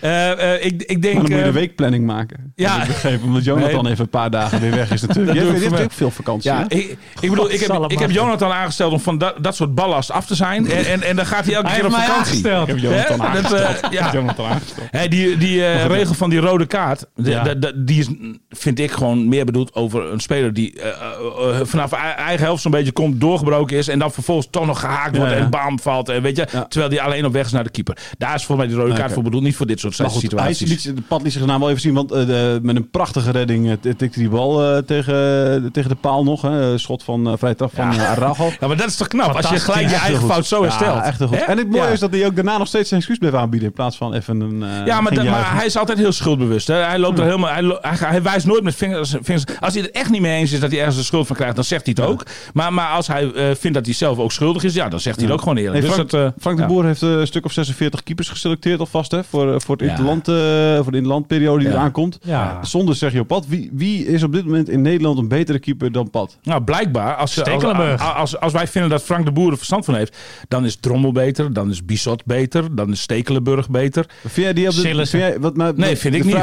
Eh, eh, ik, ik denk... Maar dan moet je eh, de weekplanning maken. ja. Ja. Ik begrepen, omdat Jonathan Nee. even een paar dagen weer weg is natuurlijk. Dat Jij hebt ook veel vakantie. ja, hè? ik, ik bedoel, ik heb, ik heb Jonathan aangesteld om van dat, dat soort ballast af te zijn. En, en, en dan gaat hij elke hij keer op vakantie. Ik heb Jonathan? Dat, aangesteld. eh, ja. Jonathan aangesteld. Hè, die die eh, regel van die rode kaart, Ja. die is, vind ik gewoon meer bedoeld over een speler die eh, eh, vanaf eigen helft zo'n beetje komt, doorgebroken is en dan vervolgens toch nog gehaakt wordt Ja, ja. en bam valt. En weet je, terwijl die alleen op weg is naar de keeper. Daar is volgens mij die rode kaart voor bedoeld, niet voor dit soort Maar goed, hij situaties. liet, de pad liet zich daarna wel even zien. Want eh, de- met een prachtige redding eh, tikte die bal tegen, tegen de paal nog. Hè. Schot van uh, vrij trap van uh, Araujo. Ja, maar dat is toch knap als je gelijk je eigen fout zo herstelt. echt goed. En het mooie is dat hij ook daarna nog steeds zijn excuus bleef aanbieden. In plaats van even een. Ja, maar, hij is altijd heel schuldbewust. Hè? Hij loopt er helemaal. Hij, hij, hij wijst nooit met vingers, vingers. Als hij het echt niet mee eens is dat hij ergens er schuld van krijgt, dan zegt hij het ook. Maar, maar als hij eh, vindt dat hij zelf ook schuldig is, ja, dan zegt hij het ook gewoon eerlijk. Dus Frank, dat, eh, Frank de ja. Boer heeft eh, een stuk of 46 keepers geselecteerd alvast hè, voor, voor, het Ja. interland, eh, voor de interlandperiode die Ja. eraan komt. Ja. Zonder Sergio Pat. Wie, wie is op dit moment in Nederland een betere keeper dan Pat? Nou, blijkbaar, als, als, Stekelenburg. als, wij vinden dat Frank de Boer er verstand van heeft, dan is Drommel beter, dan is Bissot beter, dan is Stekelenburg beter. Vind jij die op dit, vind jij, wat, maar, Nee, vind ik niet.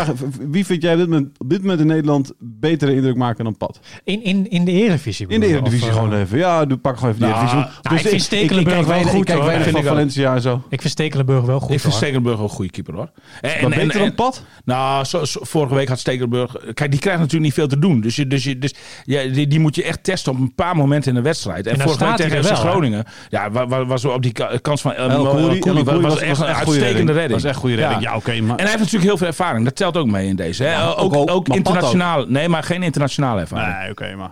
wie vind jij op dit, moment, op dit moment in Nederland betere indruk maken dan Pat? In, in, in de Eredivisie. In de? Eredivisie Of, eh, gewoon even. Ja, doe, pak gewoon even de Nou, Eredivisie. nou, ik vind Stekelenburg wel goed, Ik kijk weinig van. Valencia en zo. Ik vind Stekelenburg wel goed ik vind. Stekelenburg een goede keeper hoor. En, Maar en- beter en- dan Pat? Nou, zo, zo- vorige week had Stekelenburg... Kijk, die krijgt natuurlijk niet veel te doen. Dus, je, dus, je, dus ja, die, die moet je echt testen op een paar momenten in de wedstrijd. En, En vorige week tegen FC? Groningen... Ja, wa- wa- was we op die ka- kans van El, El was, echt een goede uitstekende redding. Dat was echt goede redding. Ja. Oké, maar... En hij heeft natuurlijk heel veel ervaring. Dat telt ook mee in deze. Ja, ook, internationaal. Nee, maar geen internationale ervaring. Nee, oké, maar...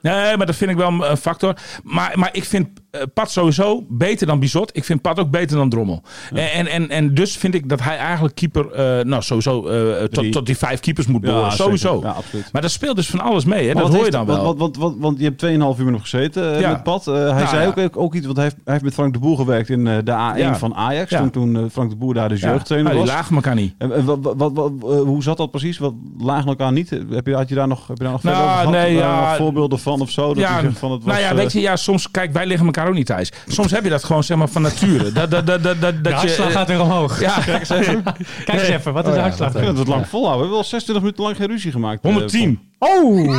Nee, maar dat vind ik wel een factor. Maar, maar ik vind Pat sowieso beter dan Bizot. Ik vind Pat ook beter dan Drommel. En, en, en, en dus vind ik dat hij eigenlijk keeper... eh, nou, sowieso eh, tot, tot die vijf keepers moet behoren. sowieso. Ja. Maar dat speelt dus van alles mee. Hè? Dat hoor je dan wel. Want, want, want, want je hebt 2,5 uur nog gezeten eh, Ja. met Pat. Eh, hij Nou, zei ook, ook iets, want hij heeft, hij heeft met Frank de Boer gewerkt in eh, de A1 Ja. van Ajax. Ja. Toen, toen eh, Frank de Boer daar de jeugdtrainer Nou, die was. lagen elkaar niet. En, wat, wat, eh, hoe zat dat precies? Wat lagen elkaar niet? Heb je, had je daar nog, heb je daar nog Nou, gehad? nee, nog voorbeelden van of zo? Dat Ja, van het was, nou ja, eh, weet je, ja, soms, kijk, wij liggen elkaar ook niet thuis. Soms heb je dat gewoon, zeg maar, van nature. Dat, dat, dat, dat, dat, De dat je, hartslag gaat weer omhoog. Ja, Kijk eens even, wat is Oh de ja, hartslag? Vind dat het lang volhouden. We hebben wel 26 minuten lang geen ruzie gemaakt. eh, 110. Oh!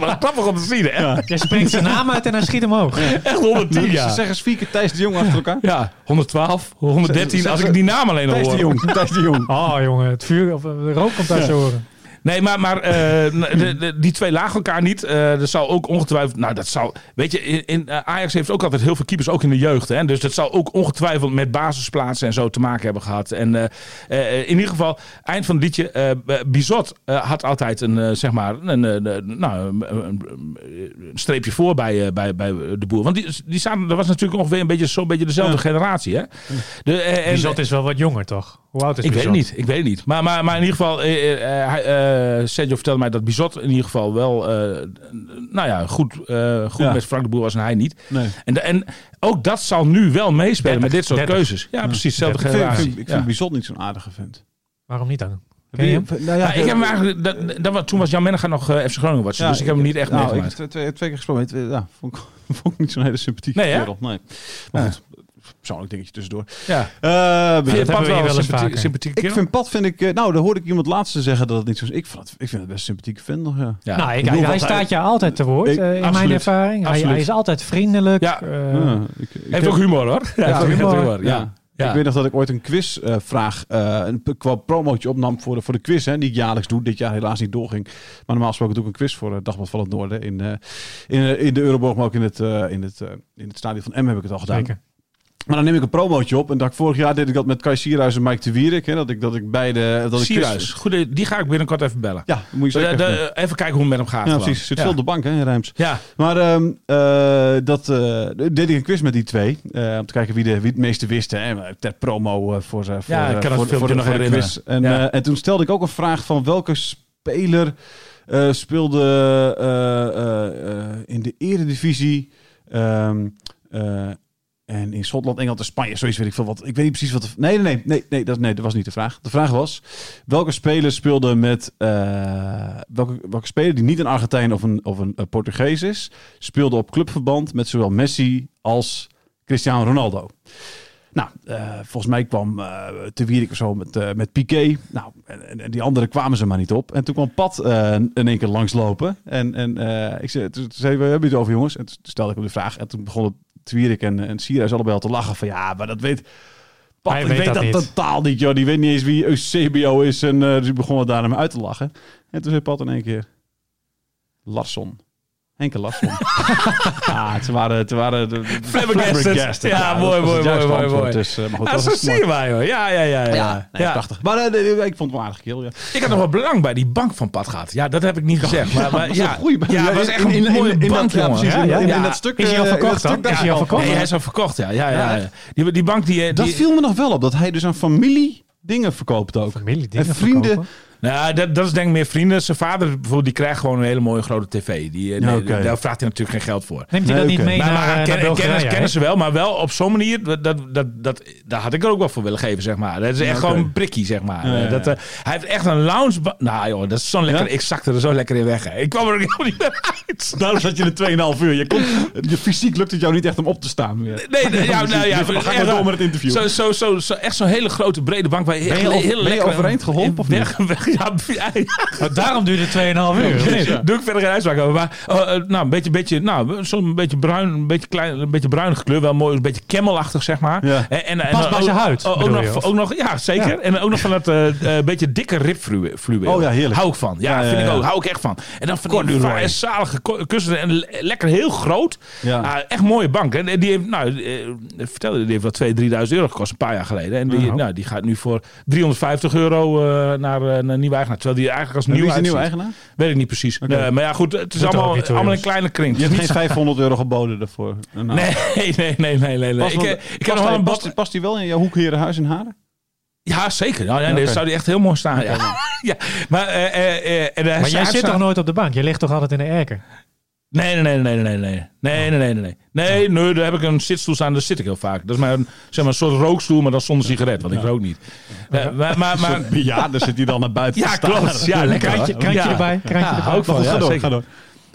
Wat grappig om te zien, hè? Je spreekt zijn naam uit en hij schiet omhoog. Echt 110, Van- ja. Zeg eens vier keer Thijs de Jong achter elkaar. Ja, 112, 113, Zeg- als ik die naam alleen al Thijs de hoor. Jong. Thijs de Jong. Oh jongen, het vuur, of, eh, de rook komt uit zijn oren. Nee, maar, maar eh, de, de- die twee lagen elkaar niet. Eh er zal ook ongetwijfeld... Nou, dat zou... Weet je, in, in, eh, Ajax heeft ook altijd heel veel keepers, ook in de jeugd. Hè? Dus dat zou ook ongetwijfeld met basisplaatsen en zo te maken hebben gehad. En eh, eh, in ieder geval, eind van het liedje... eh, Bizot eh, had altijd een, eh, zeg maar... Een, nou, een, streepje voor bij, eh, bij, bij de boer. Want die, die zaten, dat was natuurlijk ongeveer een beetje, zo'n beetje dezelfde Ja. generatie. Hè? De, eh, en- Bizot is wel wat jonger toch? Hoe oud is ik weet het niet, ik weet het niet. Maar, maar, maar in ieder geval, eh, eh, hij, eh, Sergio vertelde mij dat Bizot in ieder geval wel, eh, nou ja, goed, eh, goed Ja. met Frank de Boer was en hij niet. Nee. En, de- en ook dat zal nu wel meespelen 30, met dit soort 30. keuzes. Ja, precies, dezelfde Ik vind, ik generatie. vind, ik Ja. vind Bizot niet zo'n aardige vent. Waarom niet dan? Nou ja, Ja, ik heb hem eigenlijk, dat, dat, toen was Jan Menega nog eh, FC Groningen watcher, Ja, dus ik heb hem niet echt nou, ik meegemaakt. heb twee, twee, keer gesproken. Ja, vond ik, vond ik niet zo'n hele sympathieke Nee, kerel. Nee. Maar Ja. goed, persoonlijk dingetje tussendoor. Ja. Eh, Vind je Pat wel sympathie- ik vind Pat, vind ik, eh, nou, daar hoorde ik iemand laatst zeggen dat het niet zo is. Ik, vond het, ik vind het best een sympathieke vent nog, ja. Ja. nou, ik, hij staat je altijd te woord, Ik- eh, in mijn ervaring. Hij, hij is altijd vriendelijk. Ja. eh, Ja, ik, heeft heb- ook humor hoor. Ja, heeft ook humor. humor. Ja. Ja. Ja. Ik weet nog dat ik ooit een quizvraag, eh een qua promootje opnam voor de, voor de quiz, hè, die ik jaarlijks doe. Dit jaar helaas niet doorging. Maar normaal gesproken doe ik een quiz voor het Dagblad van het Noorden in, eh, in, in de Euroborg, maar ook in het, eh, in, het, in het stadion van M heb ik het al gedaan. Zeker. Maar dan neem ik een promootje op. En dat ik vorig jaar deed ik dat met Kai Sierhuis en Mike de Wierik. Hè, dat ik, dat ik beide... Dat ik Sierhuis, Goeie, die ga ik binnenkort even bellen. Ja, moet je zeker. De- de- doen. even kijken hoe het met hem gaat. ja, precies. Zit ja. veel op de bank, hè, Rijms. Ja, Maar eh, dat eh, deed ik een quiz met die twee. eh, om te kijken wie, de, wie het meeste wist. Hè, ter promo voor, ze voor, Ja, ik kan het voor, filmpje voor, nog herinneren. quiz. En, Ja. en toen stelde ik ook een vraag van welke speler speelde in de eredivisie... ehm, eh, en in Schotland, Engeland en Spanje, zoiets weet ik veel wat. Ik weet niet precies wat. De, nee, nee, nee, nee, dat, nee, dat was niet de vraag. De vraag was: welke speler speelde met. eh, welke, welke speler die niet een Argentijn of een, of een eh, Portugees is, speelde op clubverband met zowel Messi als Cristiano Ronaldo? Nou, eh, volgens mij kwam eh Te of zo met, eh, met Piqué. Nou, en, en- die anderen kwamen ze maar niet op. En toen kwam Pat in één keer langslopen. En, en ik zei, toen zei we hebben het over jongens. En toen stelde ik hem de vraag. En toen begonnen Te Wierik en, en Sierhuis allebei al te lachen van ja, maar dat weet... Pat, ik weet weet dat dat, niet. totaal niet, joh. Die weet niet eens wie Eusebio is. En eh, dus die begonnen daar me uit te lachen. En toen zei Pat in één keer... Larsson. Henke Larsson. ja, ze waren... Ze waren de, de- Flabbergasted. flabbergasted. Ja, dat mooi, het mooi, mooi, antwoord. mooi. Dus, eh, maar goed, Ja, dat zo was zie mooi. je mij hoor. Ja, ja, ja. ja. Ja, nee, prachtig. Maar eh, nee, ik vond het wel aardig keel, ja. Ik had nog wel belang bij die bank van Pat gehad. Ja, dat heb ik niet gezegd. Maar, maar, ja, goeie. Ja, Ja, het was in- echt een in- in- mooie in dat- bank, ja, jongen. precies, in- in- in dat stuk, Is hij al eh, in verkocht dat dan? Is hij al verkocht? Nee, hij is al verkocht, ja. ja, ja, ja. Die, die bank die... Dat viel me nog wel op, dat hij dus aan familie dingen verkoopt ook. Familie En dingen vrienden, verkopen. Nou, dat, dat is denk ik meer vrienden. Zijn vader bijvoorbeeld, die krijgt gewoon een hele mooie grote tv. Die, eh, Ja, nee. Daar vraagt hij natuurlijk geen geld voor. Neemt hij Nee, dat niet mee Maar, naar, maar eh, naar kennen, ze wel, maar wel op zo'n manier. Dat, dat, dat, dat, daar had ik er ook wel voor willen geven, zeg maar. Dat is echt Ja, gewoon een prikkie, zeg maar. Ja, ja, Dat, ja. eh, hij heeft echt een lounge. Nou joh, dat is zo'n lekker. Ja? Ik zakte er zo lekker in weg. hè. Ik kwam er ook helemaal niet meer uit. Daarom zat je er 2,5 uur. Je, kon, je fysiek lukt het jou niet echt om op te staan. meer. Nee, nee, ja, nou, ja, Dan ga ik door met het interview. Zo, zo, zo, zo, echt zo'n hele grote brede bank. Waar over- heel ben je lekker overeind geholpen of niet? ja, ja, ja. Nou, daarom duurde het 2,5 uur. of niet? Doe ik verder geen uitspraak over. Maar eh, nou, een beetje, beetje, nou, zo'n beetje bruin, een beetje klein, een beetje bruinige kleur. Wel mooi, een beetje camelachtig, zeg maar. Ja. En, en, en, Past bij ook- zijn huid, Ook, ook, bedoel je, nog, of? ook nog, ja, zeker. En ook nog van dat eh, eh, beetje dikke ribfluweel. Oh ja, heerlijk. Hou ik van. Ja, Ja, ja, vind ik ja. ook. Hou ik echt van. En dan van die fraaie, zalige kussens. En le- lekker heel groot. Ja. Ah, echt mooie bank. En die heeft, nou, eh, vertelde, die heeft wel 2.000, 3.000 euro gekost een paar jaar geleden. En die, Ja. nou, die gaat nu voor 350 euro eh, naar eh, een nieuwe eigenaar. Terwijl die eigenlijk als En wie nieuw is de nieuwe eigenaar? Weet ik niet precies. Nee, maar ja, goed, het is Doet allemaal, allemaal een kleine kring. Je hebt geen niet 500 euro geboden daarvoor. Nou, Nee, nee, nee, nee, nee. Ik, wel- eh, heb past nog wel een past, past hij wel in jouw hoekherenhuis in Haren? Ja, zeker. Nou, ja, nee, zou die echt heel mooi staan. Ja. ja. Maar, eh, eh, eh, en hij Maar jij zit staat- toch nooit op de bank? Je ligt toch altijd in de erken? Nee, nee, nee, nee, nee, nee, nee. Nee, nee, nee, nee, nee. Nee, nee, daar heb ik een zitstoel staan, daar zit ik heel vaak. Dat is een, zeg maar, een soort rookstoel, maar dan zonder sigaret, want ik rook niet. Eh, maar, maar, maar, Ja, daar zit hij dan naar buiten ja, klopt. Ja, lekker. Krantje, krantje Ja. erbij? Krantje Ja, erbij? hou ik van. Ga Ja, door, ga door.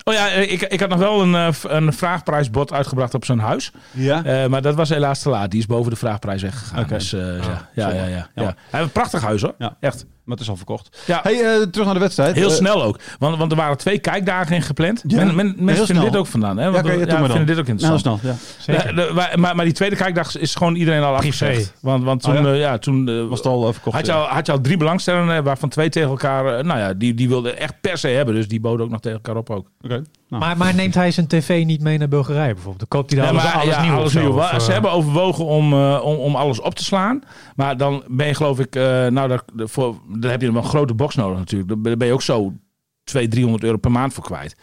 Oh ja, eh, ik, ik had nog wel een, eh, een vraagprijsbod uitgebracht op zijn huis. Ja? Eh, maar dat was helaas te laat. Die is boven de vraagprijs weggegaan. Oké. Dus, eh, ja, ja, ja, ja, ja. Jammer. Hij heeft een prachtig huis hoor. Ja. Echt. Maar het is al verkocht. Ja. Hey, eh, terug naar de wedstrijd. Heel Eh, snel ook. Want, want er waren twee kijkdagen in gepland. Ja, Men, men- mensen heel vinden snel. dit ook vandaan. Hè? Ja, Want, ja, ja, dan. vinden dit ook Nou, interessant. snel, ja. Zeker. Ja, de- wa- maar, maar die tweede kijkdag is gewoon iedereen al afgezegd. Want, want toen, Oh ja? eh, ja, toen Was het al verkocht? had, je al, had je al drie belangstellenden, waarvan twee tegen elkaar... nou ja, die, die wilden echt per se hebben. Dus die boden ook nog tegen elkaar op ook. Oké. Nou. Maar, maar neemt hij zijn tv niet mee naar Bulgarije bijvoorbeeld? Dan koopt hij daar Ja, alles, maar, alles ja, nieuw alles nieuw. of, Ze eh, hebben overwogen om, eh, om, om alles op te slaan. Maar dan ben je geloof ik... eh, nou, daar, voor, dan heb je wel een grote box nodig natuurlijk. Dan ben je ook zo 200, 300 euro per maand voor kwijt.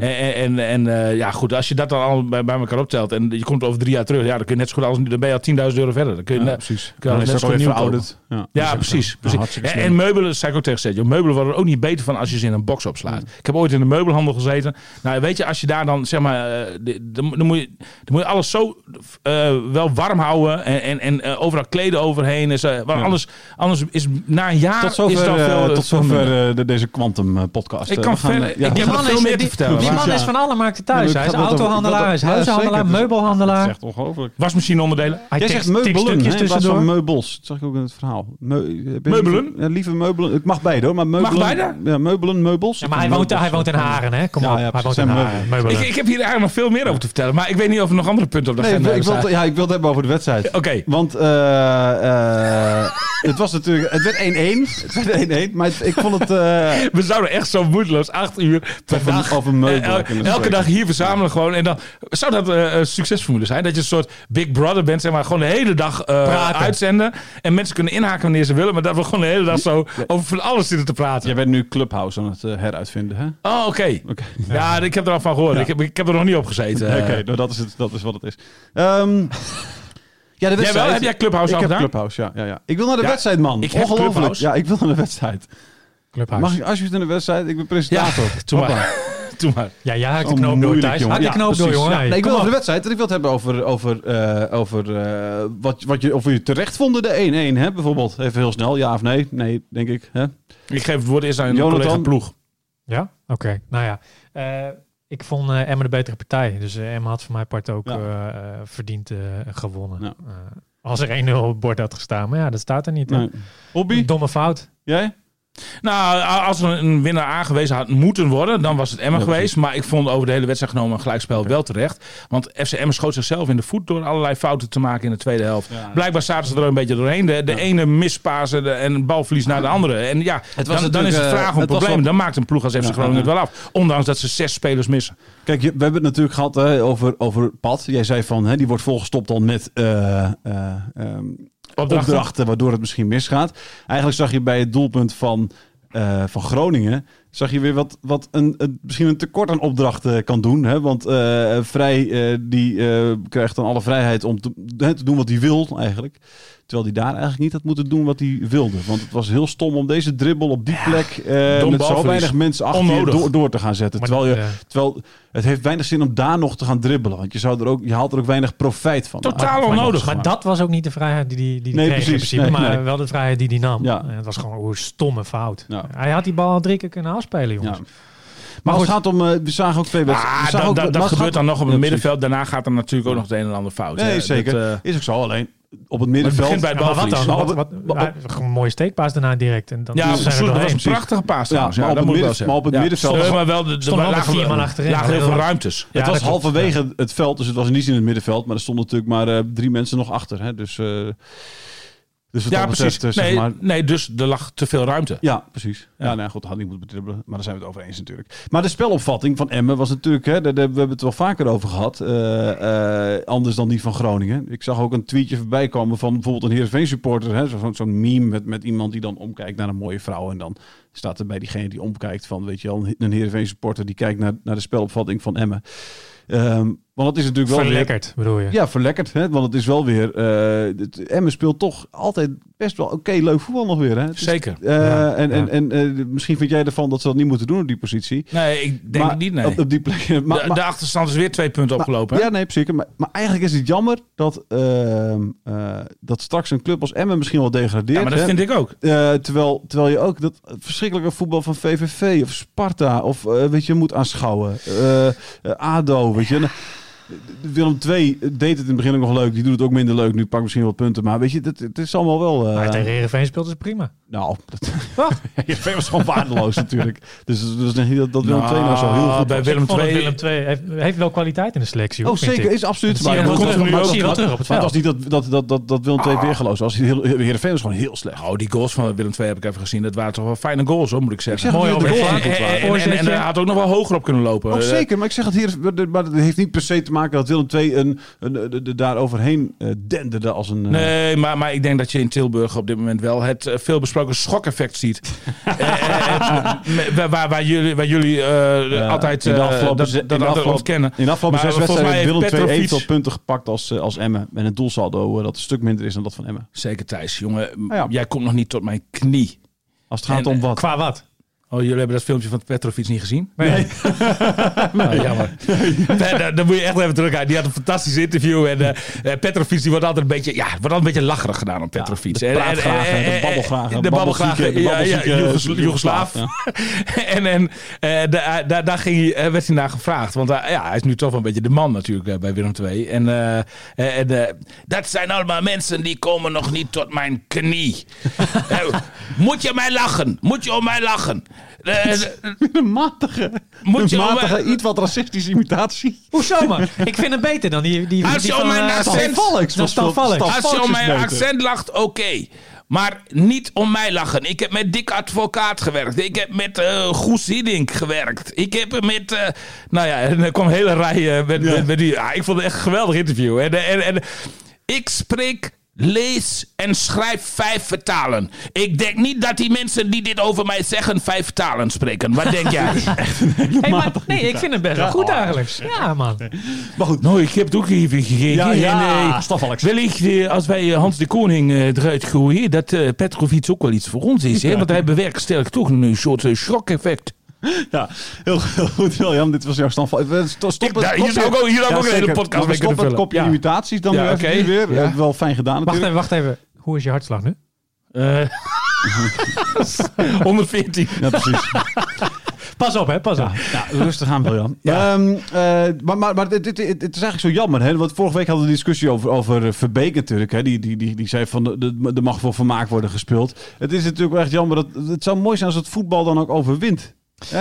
En, en, en eh, ja, goed, als je dat dan al bij, bij elkaar optelt en je komt over drie jaar terug, ja, dan kun je net zo goed als dan ben je al 10.000 euro verder. Dan kun je Ja, net- precies. kun je Dan is zo nieuw verouderd. Ja, Ja, precies. precies. en, en meubelen, zei ik ook tegen Setje. Meubelen worden er ook niet beter van als je ze in een box opslaat. Ik heb ooit in de meubelhandel gezeten. Nou, weet je, als je daar dan, zeg maar, eh, dan, moet, je, dan moet je alles zo eh, wel warm houden en, en, en overal kleden overheen. Is, eh, want anders, anders is na een jaar Tot zover, veel, tot zover de, deze Quantum eh, podcast. Ik Eh, kan verder- eh, ik heb Die man, veel is, meer te die, vertellen, die man is van alle markten thuis. Ja, hij is autohandelaar, hij is huishandelaar, meubelhandelaar. Dat is echt ongelooflijk. Wasmachine-onderdelen. Hij Jij zegt meubelen, hè, plaats van tussendoor. meubels. Dat zag ik ook in het verhaal. Je Meubelen? Liever, ja, meubelen. Het mag beide hoor, maar meubelen. beide? Ja, meubelen, meubels. Ja, maar hij woont, hij woont in Haren, hè? Kom op, hij woont in Zijn Haren. Ik, heb hier eigenlijk nog veel meer over te vertellen. Maar ik weet niet of er nog andere punten op de Nee, agenda staan. ja, ik wil het hebben over de wedstrijd. Oké. Want eh, eh, het was natuurlijk... Het werd 1-1. Het werd 1-1. Maar ik vond het... eh, We zouden echt zo moedeloos acht uur per Over- dag... over meubelen eh, el- kunnen elke spreken. dag hier verzamelen gewoon. En dan zou dat een succesformule zijn. Dat je een soort Big Brother bent. Zeg maar gewoon de hele dag eh, uitzenden. En mensen kunnen inhaken wanneer ze willen. Maar dat we gewoon de hele dag zo over van alles zitten te praten. jij bent nu Clubhouse aan het eh, heruitvinden, hè? Oh, oké. Ja, ik heb er al van gehoord. Ja. Ik, heb, ik heb er nog niet op gezeten. Oké, Eh, nou, dat, is het, dat is wat het is. Ehm, ja, de Jij wel? Heb jij Clubhouse ik al heb gedaan? Clubhouse, ja, ja, ja. Ik wil naar de Ja, wedstrijd, man. ik heb. Clubhouse. Ja, ik wil naar de wedstrijd. Clubhuis. Mag ik alsjeblieft naar de wedstrijd? Ik ben presentator. Doe Hoppa. maar. Doe maar. Ja, jij haakt de Oh, knoop door, Thijs. jongen. Haak de Ja, knoop door, jongen. Ja, nee, ik wil over de wedstrijd. en Ik wil het hebben over, over, eh, over eh, wat, wat je, of je terecht vonden de 1-1, hè? Bijvoorbeeld. Even heel snel, ja of nee? Nee, denk ik. Hè? Ik geef het woord eerst aan Jonathan. collega Ploeg. Ja? Oké, nou ja. Eh, ik vond eh Emma de betere partij. Dus Emma had voor mijn part ook Ja. verdiend gewonnen. Ja. Eh, als er 1-0 op het bord had gestaan. Maar ja, dat staat er niet. Nee. Hobby? Een domme fout. Jij? Nou, als er een winnaar aangewezen had moeten worden, dan was het Emma Ja, geweest. Maar ik vond over de hele wedstrijd genomen een gelijkspel wel terecht. Want FC Emma schoot zichzelf in de voet door allerlei fouten te maken in de tweede helft. Ja. Blijkbaar zaten ze er een beetje doorheen. De, de Ja. ene mispasen de, en balverlies naar de andere. En ja, Het was dan, dan is het eh, vraag om het was problemen. wel- Dan maakt een ploeg als FC Ja, Groningen ja, het wel af. Ondanks dat ze zes spelers missen. Kijk, je- we hebben het natuurlijk gehad hè, over, over Pat. Jij zei van, hè, die wordt volgestopt dan met eh, eh, ehm, Opdrachten. waardoor het misschien misgaat. Eigenlijk zag je bij het doelpunt van, eh, van Groningen, zag je weer wat, wat een, misschien een tekort aan opdrachten kan doen. Hè? Want eh, Vrij eh, die krijgt dan alle vrijheid om te doen wat hij wil eigenlijk. Terwijl hij daar eigenlijk niet had moeten doen wat hij wilde. Want het was heel stom om deze dribbel op die plek eh, met zo weinig mensen achter je door, door te gaan zetten. Maar, terwijl, je, ja. terwijl het heeft weinig zin om daar nog te gaan dribbelen. Want je, zou er ook, je haalt er ook weinig profijt van. Totaal Ah, onnodig. Maar dat was ook niet de vrijheid die hij die die Nee, kreeg in precies. principe, Nee, maar nee. wel de vrijheid die hij nam. Ja. En het was gewoon een stomme fout. Ja. Hij had die bal al drie keer kunnen afspelen, jongens. Ja. Maar het gaat om, eh, we zagen ook twee wedstrijden. Ah, we zagen dat, ook- dat, maar dat gebeurt dan nog op het middenveld. Daarna gaat er natuurlijk ook nog het een en ander fout. Nee, hè. zeker. Dat, eh, is ook zo. Alleen op het het middenveld. begint bij Ja, maar wat balverlies. dan? Wat, het- een mooie steekpaas daarna direct. En dan Ja, zijn dat was een prachtige paas trouwens. maar Ja, op dat het moet ik wel midden- zeggen. maar op het Ja. middenveld- Nee, maar wel de, de, lagen- vier man achterin. lagen heel Ja, veel ruimtes. Ja, het was halverwege het veld, dus het was niet in het middenveld. Maar er stonden natuurlijk maar eh, drie mensen nog achter. Hè? Dus, eh, dus Ja, precies. betreft, eh, zeg Nee, maar, nee, dus er lag te veel ruimte. Ja, precies. Ja, Ja. nee, goed, dat had niet moeten bedribbelen. Maar daar zijn we het over eens natuurlijk. Maar de spelopvatting van Emmen was natuurlijk, hè, daar, daar- we hebben het wel vaker over gehad, eh, eh, anders dan die van Groningen. Ik zag ook een tweetje voorbij komen van bijvoorbeeld een Heerenveen supporter, hè, zo- zo'n zo'n meme met, met iemand die dan omkijkt naar een mooie vrouw. En dan staat er bij diegene die omkijkt van, weet je wel, een Heerenveen supporter die kijkt naar, naar de spelopvatting van Emmen. Ehm, want dat is natuurlijk wel weer... Verlekkerd, bedoel je? Ja, verlekkerd. Hè? Want het is wel weer... eh het, Emmen speelt toch altijd best wel oké leuk voetbal nog weer. Hè? Het is- Zeker. eh, Ja, en ja. en, en eh, misschien vind jij ervan dat ze dat niet moeten doen op die positie. Nee, ik denk maar, het niet, nee. Op, op die plek. Maar, de, maar- de achterstand is weer twee punten opgelopen. hè? ja, nee, zeker. Maar, maar eigenlijk is het jammer dat, ehm, eh, dat straks een club als Emmen misschien wel degradeert. Ja, maar dat hè? vind ik ook. Eh, terwijl, terwijl je ook dat verschrikkelijke voetbal van VVV of Sparta of weet je moet aanschouwen. ADO, weet je. Nou, Willem II deed het in het begin ook nog leuk. Die doet het ook minder leuk. Nu pak misschien wat punten. Maar weet je, het, het is allemaal wel... eh, Maar tegen Heerenveen speelt ze prima. nou, dat, Heerenveen was gewoon waardeloos natuurlijk. Dus, dus dat, dat Willem II nou zo heel goed bij was. Willem Ik vond dat II Willem II heeft, heeft wel kwaliteit in de selectie. Oh, zeker. ik. Is absoluut. Maar- wel dat zie je wel maar- terug op het Maar het was veld. niet dat, dat, dat, dat, dat Willem II weergeloos was. Heerenveen was gewoon heel slecht. Oh, die goals van Willem II heb ik even gezien. Dat waren toch wel fijne goals, hoor, moet ik zeggen. Ik zeg Mooi over de goals en, hij had ook nog wel hoger op kunnen lopen. Oh, zeker, maar ik zeg het hier, maar dat heeft niet per se te maken dat Willem II een, een, een, een- daar overheen eh, denderde als een... eh, Nee, maar, maar ik denk dat je in Tilburg op dit moment wel het eh, veelbesproken schokeffect ziet. Waar, waar, waar jullie, waar jullie eh, altijd in de afgelopen dat, in dat altijd afgelopen- ontkennen. In de afgelopen Maar zes wedstrijden mij heeft Willem heeft II Petrovic- evenveel punten gepakt als, als Emmen. En het doelsaldo dat een stuk minder is dan dat van Emmen. Zeker Thijs, jongen. Ah, ja. Jij komt nog niet tot mijn knie. Als het gaat En, om wat. Qua wat? Oh, jullie hebben dat filmpje van Petrovic niet gezien? Nee. Nou, jammer. Nee, dan, moet je echt even terug Die had een fantastisch interview. En Petrovic die wordt altijd een beetje, ja, wordt altijd een beetje lacherig gedaan op Petrovic. de en- de en- babbelgraag, De babbelzieke- de ja, ja, Joegoslaaf. En en eh, daar, daar ging hij, werd hij naar gevraagd. Want ja, hij is nu toch wel een beetje de man natuurlijk bij Willem II. En, en dat zijn allemaal mensen die komen nog niet tot mijn knie. Moet je mij lachen? Moet je om mij lachen? Eh, eh, Een matige, Moet je een om- matige iets wat racistische imitatie. Hoezo man? Ik vind hem beter dan die, die, Als die je om van... mijn eh, accent- Stan Valks. Dat is Stan Valks. Stan- Als je om mijn accent lacht, oké. Maar niet om mij lachen. Ik heb met Dick Advocaat gewerkt. Ik heb met eh Goes Hiddink gewerkt. Ik heb met... eh, nou ja, en er kwam een hele rij eh, met, met, met die... Ja, ik vond het echt een geweldig interview. En, en, en, ik spreek... Lees en schrijf vijf vertalen. Ik denk niet dat die mensen die dit over mij zeggen vijf talen spreken. Wat denk jij? Hey, maar, nee, ik vind hem best wel goed eigenlijk. Ja man. Maar goed, Nou, ik heb het ook even gekeken. Ja, ja, en, eh. Wellicht eh, als wij eh, Hans de Koning eh, eruit gooien, dat Petrovic ook wel iets voor ons is. Hè? Want hij bewerkstelligt toch een soort shock-effect. ja, heel, heel goed William. Dit was jouw standval. Stop, stop Ik- daar- hier zou ik ook- hier ik ook een hele zeker. podcast mee stop kunnen vullen. kopje Ja. imitaties dan Ja, nu even oké. nu weer. Ja. Wel fijn gedaan Wacht even, wacht even. Hoe is je hartslag nu? Eh 114. Ja, precies. Pas op hè, pas op. Ja, rustig aan, William. Ja. Ehm, eh, maar maar, maar dit, dit, dit- het is eigenlijk zo jammer. Hè? Want vorige week hadden we een discussie over, over eh, Verbeek natuurlijk. Hè? Die, die, die, die zei van, de- de- er mag wel vermaak worden gespeeld. Het is natuurlijk wel echt jammer. Dat, het zou mooi zijn als het voetbal dan ook overwint.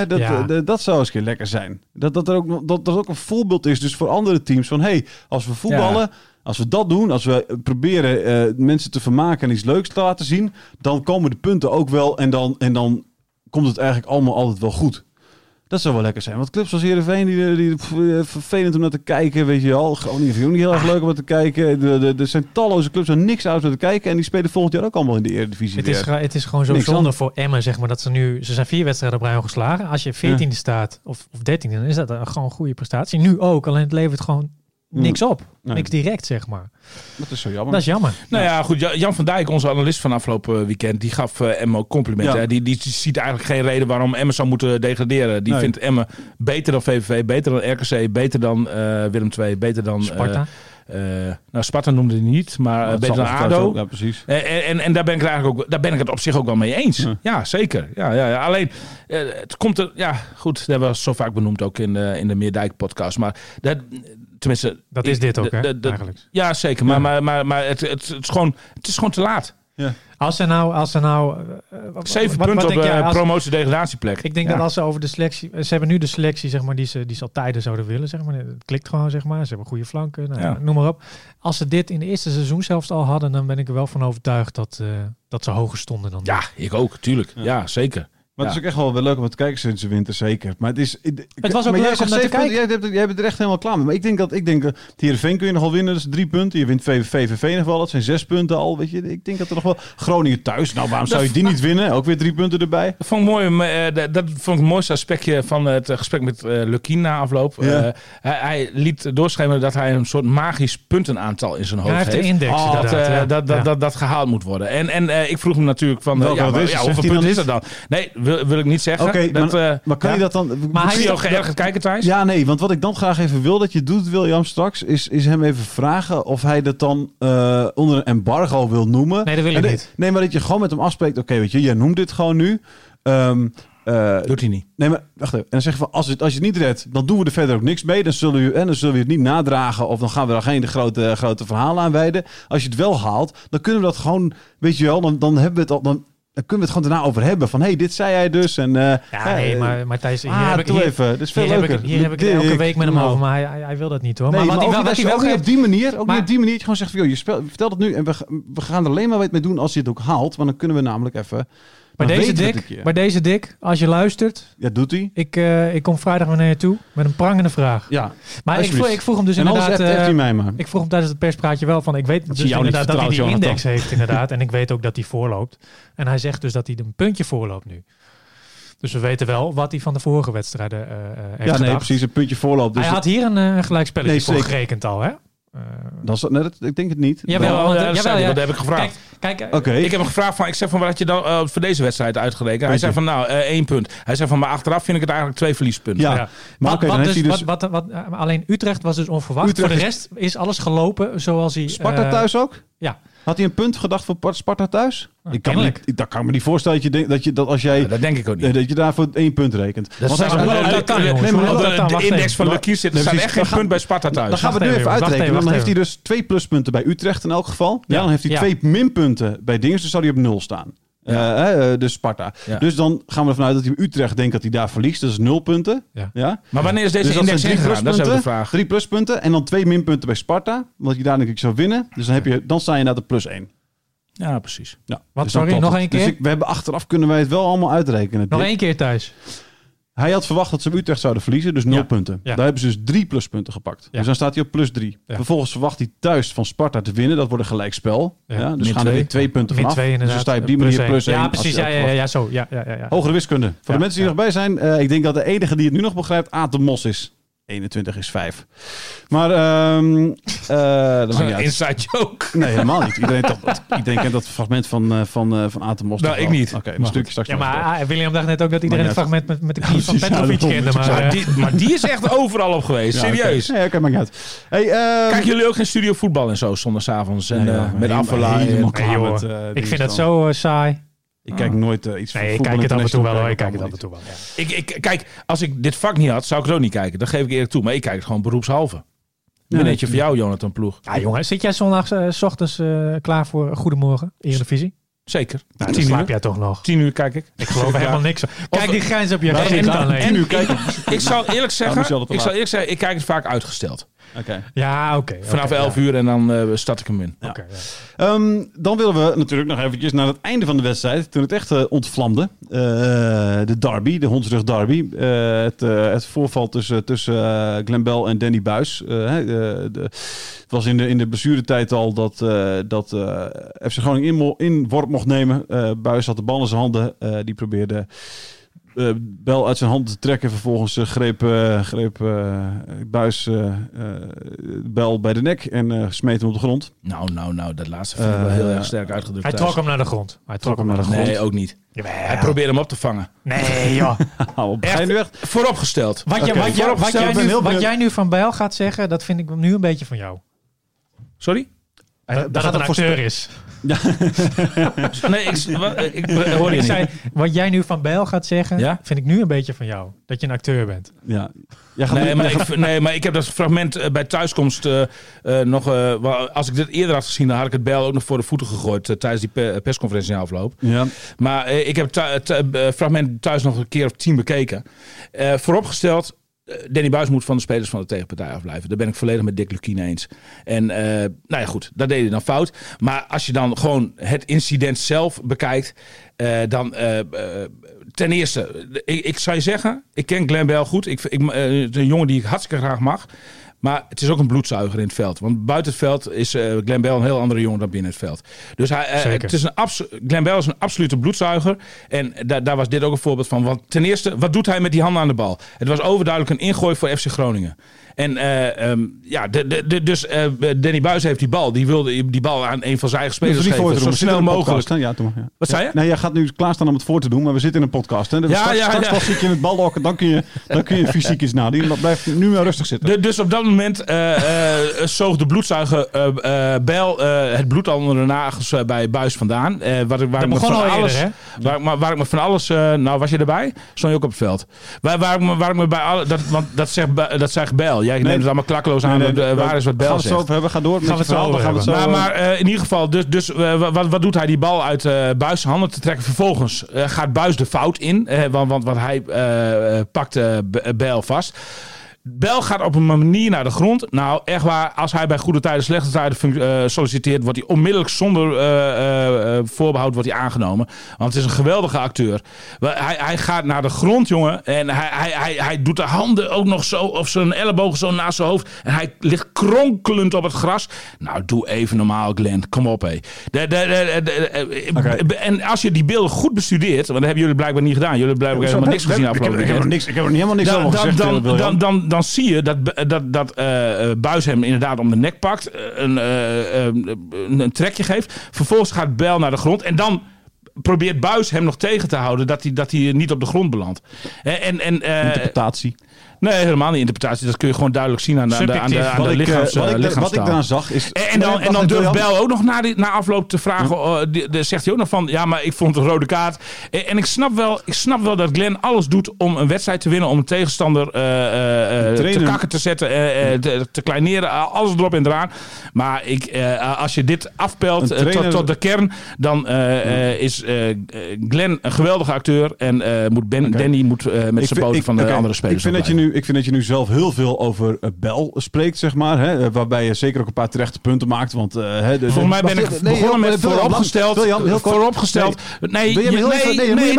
Dat, Ja. eh, dat zou eens een keer lekker zijn. Dat dat, er ook, dat dat ook een voorbeeld is dus voor andere teams. Van hey, als we voetballen, als we dat doen, als we proberen eh, mensen te vermaken en iets leuks te laten zien, dan komen de punten ook wel en dan, en dan komt het eigenlijk allemaal altijd wel goed. Dat zou wel lekker zijn. Want clubs als Heerenveen, die, die, eh, vervelend om naar te kijken, weet je wel. Groningen vind ik ook niet heel erg leuk om naar te kijken. Er zijn talloze clubs waar niks uit te kijken. En die spelen volgend jaar ook allemaal in de Eredivisie Het is, weer. het is gewoon zo Niks zonde voor Emmen, zeg maar, dat ze nu... Ze zijn vier wedstrijden op rij al geslagen. Als je veertiende staat, of, of dertiende, dan is dat een, gewoon een goede prestatie. Nu ook, alleen het levert gewoon niks op. Nee. Niks direct, zeg maar. Dat is zo jammer. Dat is jammer. Nou ja, goed. Ja- Jan van Dijk, onze analist van afgelopen weekend, die gaf eh, Emmen ook complimenten. Ja. Die, die ziet eigenlijk geen reden waarom Emmen zou moeten degraderen. Die Nee. vindt Emmen beter dan VVV, beter dan RKC, beter dan eh, Willem II, beter dan... eh, Sparta. eh, nou, Sparta noemde hij niet, maar eh, beter dan ADO. ook- Ja, precies. En, en, en daar ben ik het eigenlijk ook, daar ben ik het op zich ook wel mee eens. Ja. Ja, zeker. Ja, ja, ja. Alleen, eh, het komt er, ja, goed, dat hebben we zo vaak benoemd ook in de, in de Meerdijk podcast. Maar dat, tenminste. Dat is dit ook, de- hè, de- de- eigenlijk. Ja, zeker. Maar, Ja. maar, maar, maar het, het, het, is gewoon, het is gewoon te laat. Als ze nou... Als ze nou eh, Zeven wat- punten wat op denk jij, uh, als- promotie-degradatieplek. Ik denk Ja. dat als ze over de selectie... Ze hebben nu de selectie, zeg maar, die ze, die ze al tijden zouden willen, zeg maar. Het klikt gewoon, zeg maar. Ze hebben goede flanken, nou, Ja. noem maar op. Als ze dit in de eerste seizoen zelfs al hadden, dan ben ik er wel van overtuigd dat, eh, dat ze hoger stonden dan Ja, ik ook, tuurlijk. Ja, zeker. Maar het is ook echt wel weer leuk om te kijken sinds de winter, zeker. Maar het is... Het was ook leuk om naar te punten, Jij, hebt, jij bent er echt helemaal klaar mee. Maar ik denk dat... Ik denk, dat Heerenveen kun je nog wel winnen. Dat is drie punten. Je wint VV VVV nog wel. Dat zijn zes punten al. Weet je. Ik denk dat er nog wel... Groningen thuis. Nou, waarom zou je die niet winnen? Ook weer drie punten erbij. Dat vond ik mooi. eh, dat- vond ik het mooiste aspectje van het eh, gesprek met eh Lukien na afloop. Ja. Eh, hij, hij liet doorschemeren dat hij een soort magisch puntenaantal in zijn hoofd hij heeft de heeft. index, dat, eh, ja. dat, dat, dat, dat gehaald moet worden. En, en eh, ik vroeg hem natuurlijk van, eh, Welke ja, dat maar, is? ja, Zegt hoeveel punten is dat dan? Nee, wil, wil ik niet zeggen. Oké, dat, maar, eh, maar kan ja. je dat dan... Maar hij is- geërgerd kijken, Thijs? Ja, nee, want wat ik dan graag even wil dat je doet, William, straks, is, is hem even vragen of hij dat dan eh, onder een embargo wil noemen. Nee, dat wil ik En de- niet. Nee, maar dat je gewoon met hem afspreekt, oké, weet je, jij noemt dit gewoon nu. Ehm, eh, Doet hij niet. nee, maar wacht even. En dan zeg je van, als, het, als je het niet redt, dan doen we er verder ook niks mee. Dan zullen we, en dan zullen we het niet nadragen of dan gaan we er geen grote, grote verhalen aan wijden. Als je het wel haalt, dan kunnen we dat gewoon, weet je wel, dan, dan hebben we het al... Dan, dan kunnen we het gewoon daarna over hebben. Van, hé, hey, dit zei hij dus. En, eh, Ja, nee, maar, maar Thijs, hier ah, heb ik, hier, even. Dat is veel hier heb leuker. ik, hier heb ik het elke week met hem over, maar hij, hij, hij wil dat niet hoor. Nee, maar, ook, niet, je- wel ook niet geeft- op die manier. Ook Maar- niet op die manier. dat je Gewoon zegt van, joh, je spel, vertel het nu en we, we gaan er alleen maar wat mee doen als je het ook haalt. Want dan kunnen we namelijk even... dan deze dik, bij deze dik, als je luistert, Ja, doet hij. ik, eh, ik kom vrijdag weer naar je toe met een prangende vraag. Ja. Maar ik vroeg, ik vroeg hem dus en inderdaad... appt eh, hij mij maar. ik vroeg hem tijdens het perspraatje wel van, ik weet dus jou inderdaad dat hij die index heeft inderdaad. En ik weet ook dat hij voorloopt. En hij zegt dus dat hij een puntje voorloopt nu. Dus we weten wel wat hij van de vorige wedstrijden eh, heeft Ja, nee, gedacht. precies. Een puntje voorloopt. Dus hij had hier een eh, gelijkspelletje Nee, voor zeker. gerekend al, hè? Eh, dat is, nee, dat, ik denk het niet. Jawel, Maar- Ja, want, ja, eh, dat, jawel, ja. dat heb ik gevraagd. Kijk, kijk eh. Ik heb hem gevraagd van, ik zeg van, wat had je dan eh, voor deze wedstrijd uitgerekend? Hij zei van, nou, eh, één punt. Hij zei van, maar achteraf vind ik het eigenlijk twee verliespunten. Ja, Ja. maar wat, oké, dan heeft dus, hij dus... wat, wat, wat, eh, alleen Utrecht was dus onverwacht. Utrecht Voor de rest is alles gelopen zoals hij... Sparta eh, thuis ook? ja. Had hij een punt gedacht voor Part- Sparta thuis? Nou, ik kan me dat kan ik me niet voorstellen dat je, denkt, dat, je dat als jij... Ja, dat denk ik ook niet. dat je daarvoor één punt rekent. Dat Want hij- kan, nee, maar Dat de index van Lucky zit, er staat echt geen punt bij Sparta thuis. Dan gaan we nu even, uitrekenen. Dan heeft hij dus twee pluspunten bij Utrecht in elk geval. Ja, dan heeft hij twee minpunten bij Dinges. Dus zou hij op nul staan. Eh, dus Sparta. Ja. Dus dan gaan we ervan uit dat hij Utrecht denkt dat hij daar verliest. Dat is nul punten. Ja. Ja? Maar wanneer is deze Dus index drie ingegaan? Dat is de pluspunten. vraag. Drie pluspunten en dan twee minpunten bij Sparta. Omdat je daar denk ik zou winnen. Dus dan, heb je, dan sta je naar de plus één. Ja, precies. Ja. Wat, Dus sorry, nog één Dus keer? ik, we hebben achteraf kunnen wij het wel allemaal uitrekenen. Nog één keer thuis. Hij had verwacht dat ze Utrecht zouden verliezen, dus nul Ja. punten. Ja. Daar hebben ze dus drie pluspunten gepakt. Ja. Dus dan staat hij op plus drie. Ja. Vervolgens verwacht hij thuis van Sparta te winnen. Dat wordt een gelijkspel. Ja. Ja. dus Min gaan er twee. weer twee punten Min vanaf. twee dus inderdaad. dan sta je op die manier plus één. Ja, als precies. Ja, ja, ja, ja, zo. Ja, ja, ja, ja. Hogere wiskunde. Voor Ja, de mensen die ja. nog bij zijn. eh, ik denk dat de enige die het nu nog begrijpt, Aad de Mos is. 21 is 5. Maar ehm eh dat niet uit. Inside joke. Nee, helemaal niet. Iedereen, toch, iedereen kent dat fragment van, eh, van, eh, van. Nou, ik niet. Oké, een Maar stukje straks Ja, maar William dacht net ook dat iedereen het fragment met, met de knie van ja, Petrovic kende. Maar, Maar die, maar die is echt overal op geweest. Ja, oké. Serieus. Nee, oké, maakt niet uit. Hey, ehm, Kijken jullie ook geen studio voetbal en zo zondagavonds? En, Nee, met helemaal- afvallei. helemaal en- klaar Nee, eh, ik vind dan. zo saai. Ik kijk nooit eh, iets van Nee, ik kijk het af en toe wel hoor. Ik kijk het af en toe wel. ja. Ik, ik, kijk, als ik dit vak niet had, zou ik het ook niet kijken. Dat geef ik eerlijk toe. Maar ik kijk het gewoon beroepshalve. Minnetje nee. voor jou, Jonathan Ploeg. Ja, jongen, zit jij zondags eh, s ochtends eh, klaar voor Goedemorgen, Eredivisie? Zeker. Nou, dan Tien slaap uur. jij toch nog. Tien uur kijk ik. Ik geloof helemaal niks. Kijk die grijns op je Nou, gezicht en- alleen. en- nu kijken. Ik zal eerlijk Ja, zeggen, ik zal eerlijk zeggen, ik kijk het vaak uitgesteld. Oké. Ja, oké. Vanaf oké, 11 ja. uur en dan eh, start ik hem in. Oké, ja. Ehm, dan willen we natuurlijk nog eventjes naar het einde van de wedstrijd. Toen het echt eh, ontvlamde. Eh, de derby, de Hondsrug derby. Eh, het, eh, het voorval tussen, tussen Glenn Bell en Danny Buis. Hè, de, de- het was in de, in de blessuretijd al dat, eh, dat eh, FC Groningen in, inworp mocht nemen. Eh Buis had de bal in zijn handen. Eh, die probeerde... eh Bel uit zijn hand te trekken. Vervolgens greep, eh, greep eh, Buis eh, eh, Bel bij de nek en eh, smeet hem op de grond. Nou, nou, nou, dat laatste vind ik wel heel erg sterk uitgedrukt. Hij thuis. trok hem naar de grond. Hij trok hem naar de grond. Nee, ook niet. Jawel. Hij probeerde hem op te vangen. Nee, joh. Hou op. Ga je Echt nu echt? vooropgesteld. Wat, je- wat, jij- wat, vooropgesteld, jij nu, wat jij nu van Bijl gaat zeggen, dat vind ik nu een beetje van jou. Sorry? Daar dat gaat het een acteur is. Nee, ik, hoor zei, wat jij nu van Bijl gaat zeggen, Ja? vind ik nu een beetje van jou. Dat je een acteur bent. Ja. Gaat Nee maar, ik, nee, maar ik heb dat fragment eh, bij thuiskomst eh, eh, nog... eh, wel, als ik dit eerder had gezien, dan had ik het bel ook nog voor de voeten gegooid... eh, tijdens die pe- persconferentie in afloop. Ja. Maar eh, ik heb het eh, fragment thuis nog een keer of tien bekeken. Eh, vooropgesteld, eh, Danny Buis moet van de spelers van de tegenpartij afblijven. Daar ben ik volledig met Dick Lukien eens. En eh, nou ja, goed, dat deed hij dan fout. Maar als je dan gewoon het incident zelf bekijkt, eh, dan eh, eh, ten eerste, ik, zou je zeggen, ik ken Glenn Bell goed. Ik, ik, eh, het is een jongen die ik hartstikke graag mag. Maar het is ook een bloedzuiger in het veld. Want buiten het veld is eh Glenn Bell een heel andere jongen dan binnen het veld. Dus hij, eh, het is een Glenn Bell is een absolute bloedzuiger. En da- daar was dit ook een voorbeeld van. Want ten eerste, wat doet hij met die handen aan de bal? Het was overduidelijk een ingooi voor FC Groningen. En eh, ehm, ja, de, de, de- dus eh, Danny Buis heeft die bal. Die wilde die bal aan een van zijn eigen spelers geven. te doen. Zo snel mogelijk. podcast? Ja, ja. Wat zei je? Nee, jij gaat nu klaarstaan om het voor te doen, maar we zitten in een podcast. Hè? Dus Ja, straks, ja, straks ja. pas zit je in het baldokken, dan kun je, dan kun je fysiek iets nadoen. Maar blijf nu maar rustig zitten. De- dus op dat moment eh eh, zoog de bloedzuiger eh eh, Bijl eh, het bloed al onder de nagels bij Buis vandaan. Eh, waar, ik- waar Dat ik me begon van al alles, eerder, Waar, ik me- waar ik me van alles... eh, nou, was je erbij? Stond je ook op het veld? Waar, waar, ik, me, waar ik me bij alle... Dat, want dat zegt, dat zegt Bijl. Jij neemt het allemaal klakkeloos aan. Nee, nee, eh, waar is wat Gaan Bijl we het zo over hebben? Ga door Gaan we het zo verhaal. Gaan. Maar, maar eh, in ieder geval, dus, dus eh, wat, wat doet hij? Die bal uit Buis handen te trekken. Vervolgens gaat Buis de fout in. want, want, want hij pakt B- Bijl vast. Bel gaat op een manier naar de grond. Nou, echt waar. Als hij bij goede tijden, slechte tijden eh, solliciteert, wordt hij onmiddellijk zonder eh, eh, eh, voorbehoud wordt hij aangenomen. Want het is een geweldige acteur. Hij, hij gaat naar de grond, jongen. En hij, hij, hij, hij doet de handen ook nog zo, of zijn ellebogen zo naast zijn hoofd. En hij ligt kronkelend op het gras. Nou, doe even normaal, Glenn. Kom op, hé. En als je die beelden goed bestudeert, want dat hebben jullie blijkbaar niet gedaan. Jullie hebben blijkbaar helemaal niks gezien ik, heb, afgelopen ik, heb er weekend niks, ik heb er helemaal niks over gezegd. dan, dan, dan, zie je dat, dat, dat eh, eh, Buis hem inderdaad om de nek pakt. eh, Een, een, een trekje geeft. Vervolgens gaat Bijl naar de grond. En dan probeert Buis hem nog tegen te houden dat hij, dat hij niet op de grond belandt. En, en, eh, Interpretatie. Nee, helemaal niet interpretatie. Dat kun je gewoon duidelijk zien aan de, aan de, aan de, aan eh, lichaams, wat, eh, ik, wat ik daaraan zag is... En, en dan, en dan durft. Bel ook nog na, die, na afloop te vragen. oh, die- de- zegt hij ook nog van. Ja, maar ik vond het een rode kaart. En, en ik, snap wel, ik snap wel dat Glenn alles doet om een wedstrijd te winnen. Om een tegenstander eh, te kakken te zetten. te, te kleineren. Alles erop en eraan. Maar ik, als je dit afpelt tot, de kern. Dan is Glenn een geweldige acteur. En moet ben, Danny moet met zijn poten van de andere spelers Ik vind, dat je afblijven. Nu, ik vind dat je nu zelf heel veel over eh, Bel spreekt, zeg maar. Hè? eh, Waarbij je zeker ook een paar terechte punten maakt. Want, eh, hè, de- Volgens mij ben ik Nee, begonnen met vooropgesteld. Vooropgesteld. Nee, nee, nee, nee,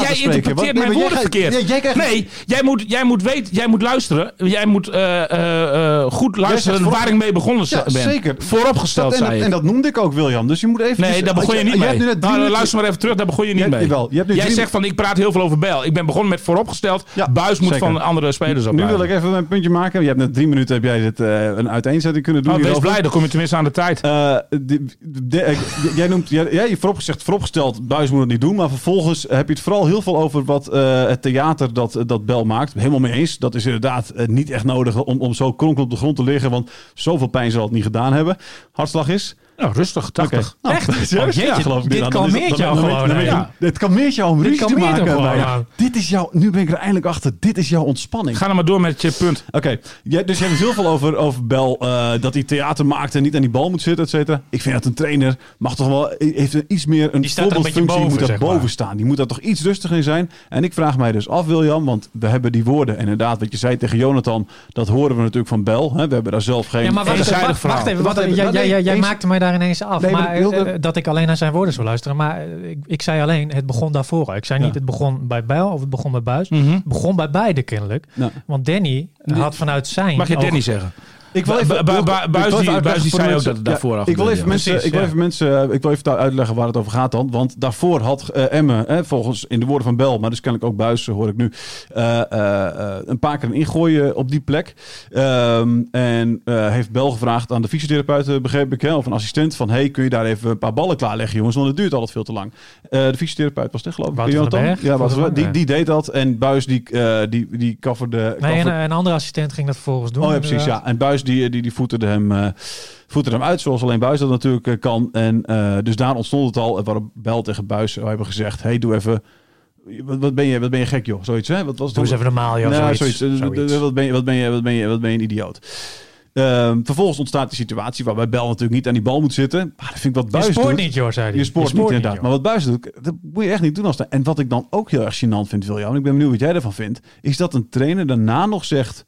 jij, interpreteert mijn woorden verkeerd. nee, jij moet, jij, moet weten, jij moet luisteren. Jij moet eh, eh, eh, goed luisteren waar ik mee begonnen ben. zeker. Vooropgesteld, en, dat, noemde ik ook, William. Dus je moet even... Nee, daar begon je niet mee. hebt nu net drie Nou, minuten- luister maar even terug, daar begon je niet mee. Jij zegt van, ik praat heel veel over Bijl. Ik ben begonnen met vooropgesteld. Buis moet van andere spelers op Nu wil ik even een puntje maken. Je hebt net drie minuten heb jij dit, eh, een uiteenzetting kunnen doen. Oh, wees blij, dan kom je tenminste aan de tijd. Eh, de- eh, jij noemt, jij, jij hebt vooropgezegd, vooropgesteld, Buis moet het niet doen. Maar vervolgens heb je het vooral heel veel over wat het theater dat, dat Bel maakt. Helemaal mee eens. Dat is inderdaad niet echt nodig om, om zo kronkel op de grond te liggen. Want zoveel pijn zal het niet gedaan hebben. Hartslag is. Nou, rustig, 80. Nou, Echt? Oh, jeetje, Ja, geloof ik dit kalmeert dat- jou gewoon, Ja. Dit kalmeert jou om ruzie te maken. gewoon, bij- ja. Dit is jouw, nu ben ik er eindelijk achter. Dit is jouw ontspanning. Ga dan maar door met je punt. Oké, jij- dus je hebt het heel veel over, over Bel, eh, dat hij theater maakt en niet aan die bal moet zitten, et cetera. Ik vind dat een trainer mag toch wel, heeft een iets meer een Die staat een beetje voorbeeldfunctie, die moet boven, daar maar. boven staan. Die moet daar toch iets rustiger in zijn. En ik vraag mij dus af, William, want we hebben die woorden, en inderdaad, wat je zei tegen Jonathan, dat horen we natuurlijk van Bel. Hè? We hebben daar zelf geen... Ja, maar wacht, wacht, wacht even. Wacht, Wacht even, jij, wacht jij, even. jij Eens- maakte mij daar ineens af. Nee, maar maar ik wilde- eh, dat ik alleen naar zijn woorden zou luisteren. Maar eh, ik, ik zei alleen, het begon daarvoor. Ik zei Ja. niet, het begon bij Bijl of het begon bij Buis. Mhm. Het begon bij beide kennelijk. Want Danny had vanuit zijn... Mag je oog- Danny zeggen? Ik wil even, Buis zei ook dat het daarvoor Ik wil even mensen, Precies, ik wil ja. even mensen, ik wil even uitleggen waar het over gaat dan. Want daarvoor had eh Emme, eh, volgens in de woorden van Bel, maar dus kennelijk ook Buis, hoor ik nu, eh, eh, eh, een paar keer een ingooien op die plek. Ehm, en eh, heeft Bel gevraagd aan de fysiotherapeut, eh, begreep ik, hè, of een assistent, van hey, kun je daar even een paar ballen klaarleggen, jongens, want het duurt altijd veel te lang. Eh, de fysiotherapeut was het, geloof ik. Wouter? Ja, Wouter die, die deed dat. En Buis, die, eh die, die coverde... Nee, een andere assistent ging dat vervolgens doen. Oh ja, precies. Ja. En Buis die, die, die voeterde, hem, voeterde hem uit, zoals alleen Buis dat natuurlijk eh, kan. En eh, dus daar ontstond het al, waarop Bel tegen Buis we hebben gezegd... hey, doe even... Wat, wat, ben je, wat ben je gek, joh? Zoiets, hè? Wat was Doe eens even normaal, joh. Nou, zoiets. zoiets. Zoiets. Wat, ben je, wat, ben je, wat, ben je, wat ben je een idioot? Ehm, vervolgens ontstaat die situatie waarbij Bel natuurlijk niet aan die bal moet zitten. Maar dat vind ik wat Je Buis spoort doet. niet, joh, zei hij. Je spoort, niet, inderdaad. joh. maar wat Buis doet, dat moet je echt niet doen. Als en wat ik dan ook heel erg gênant vind, William, en ik ben benieuwd wat jij ervan vindt, is dat een trainer daarna nog zegt,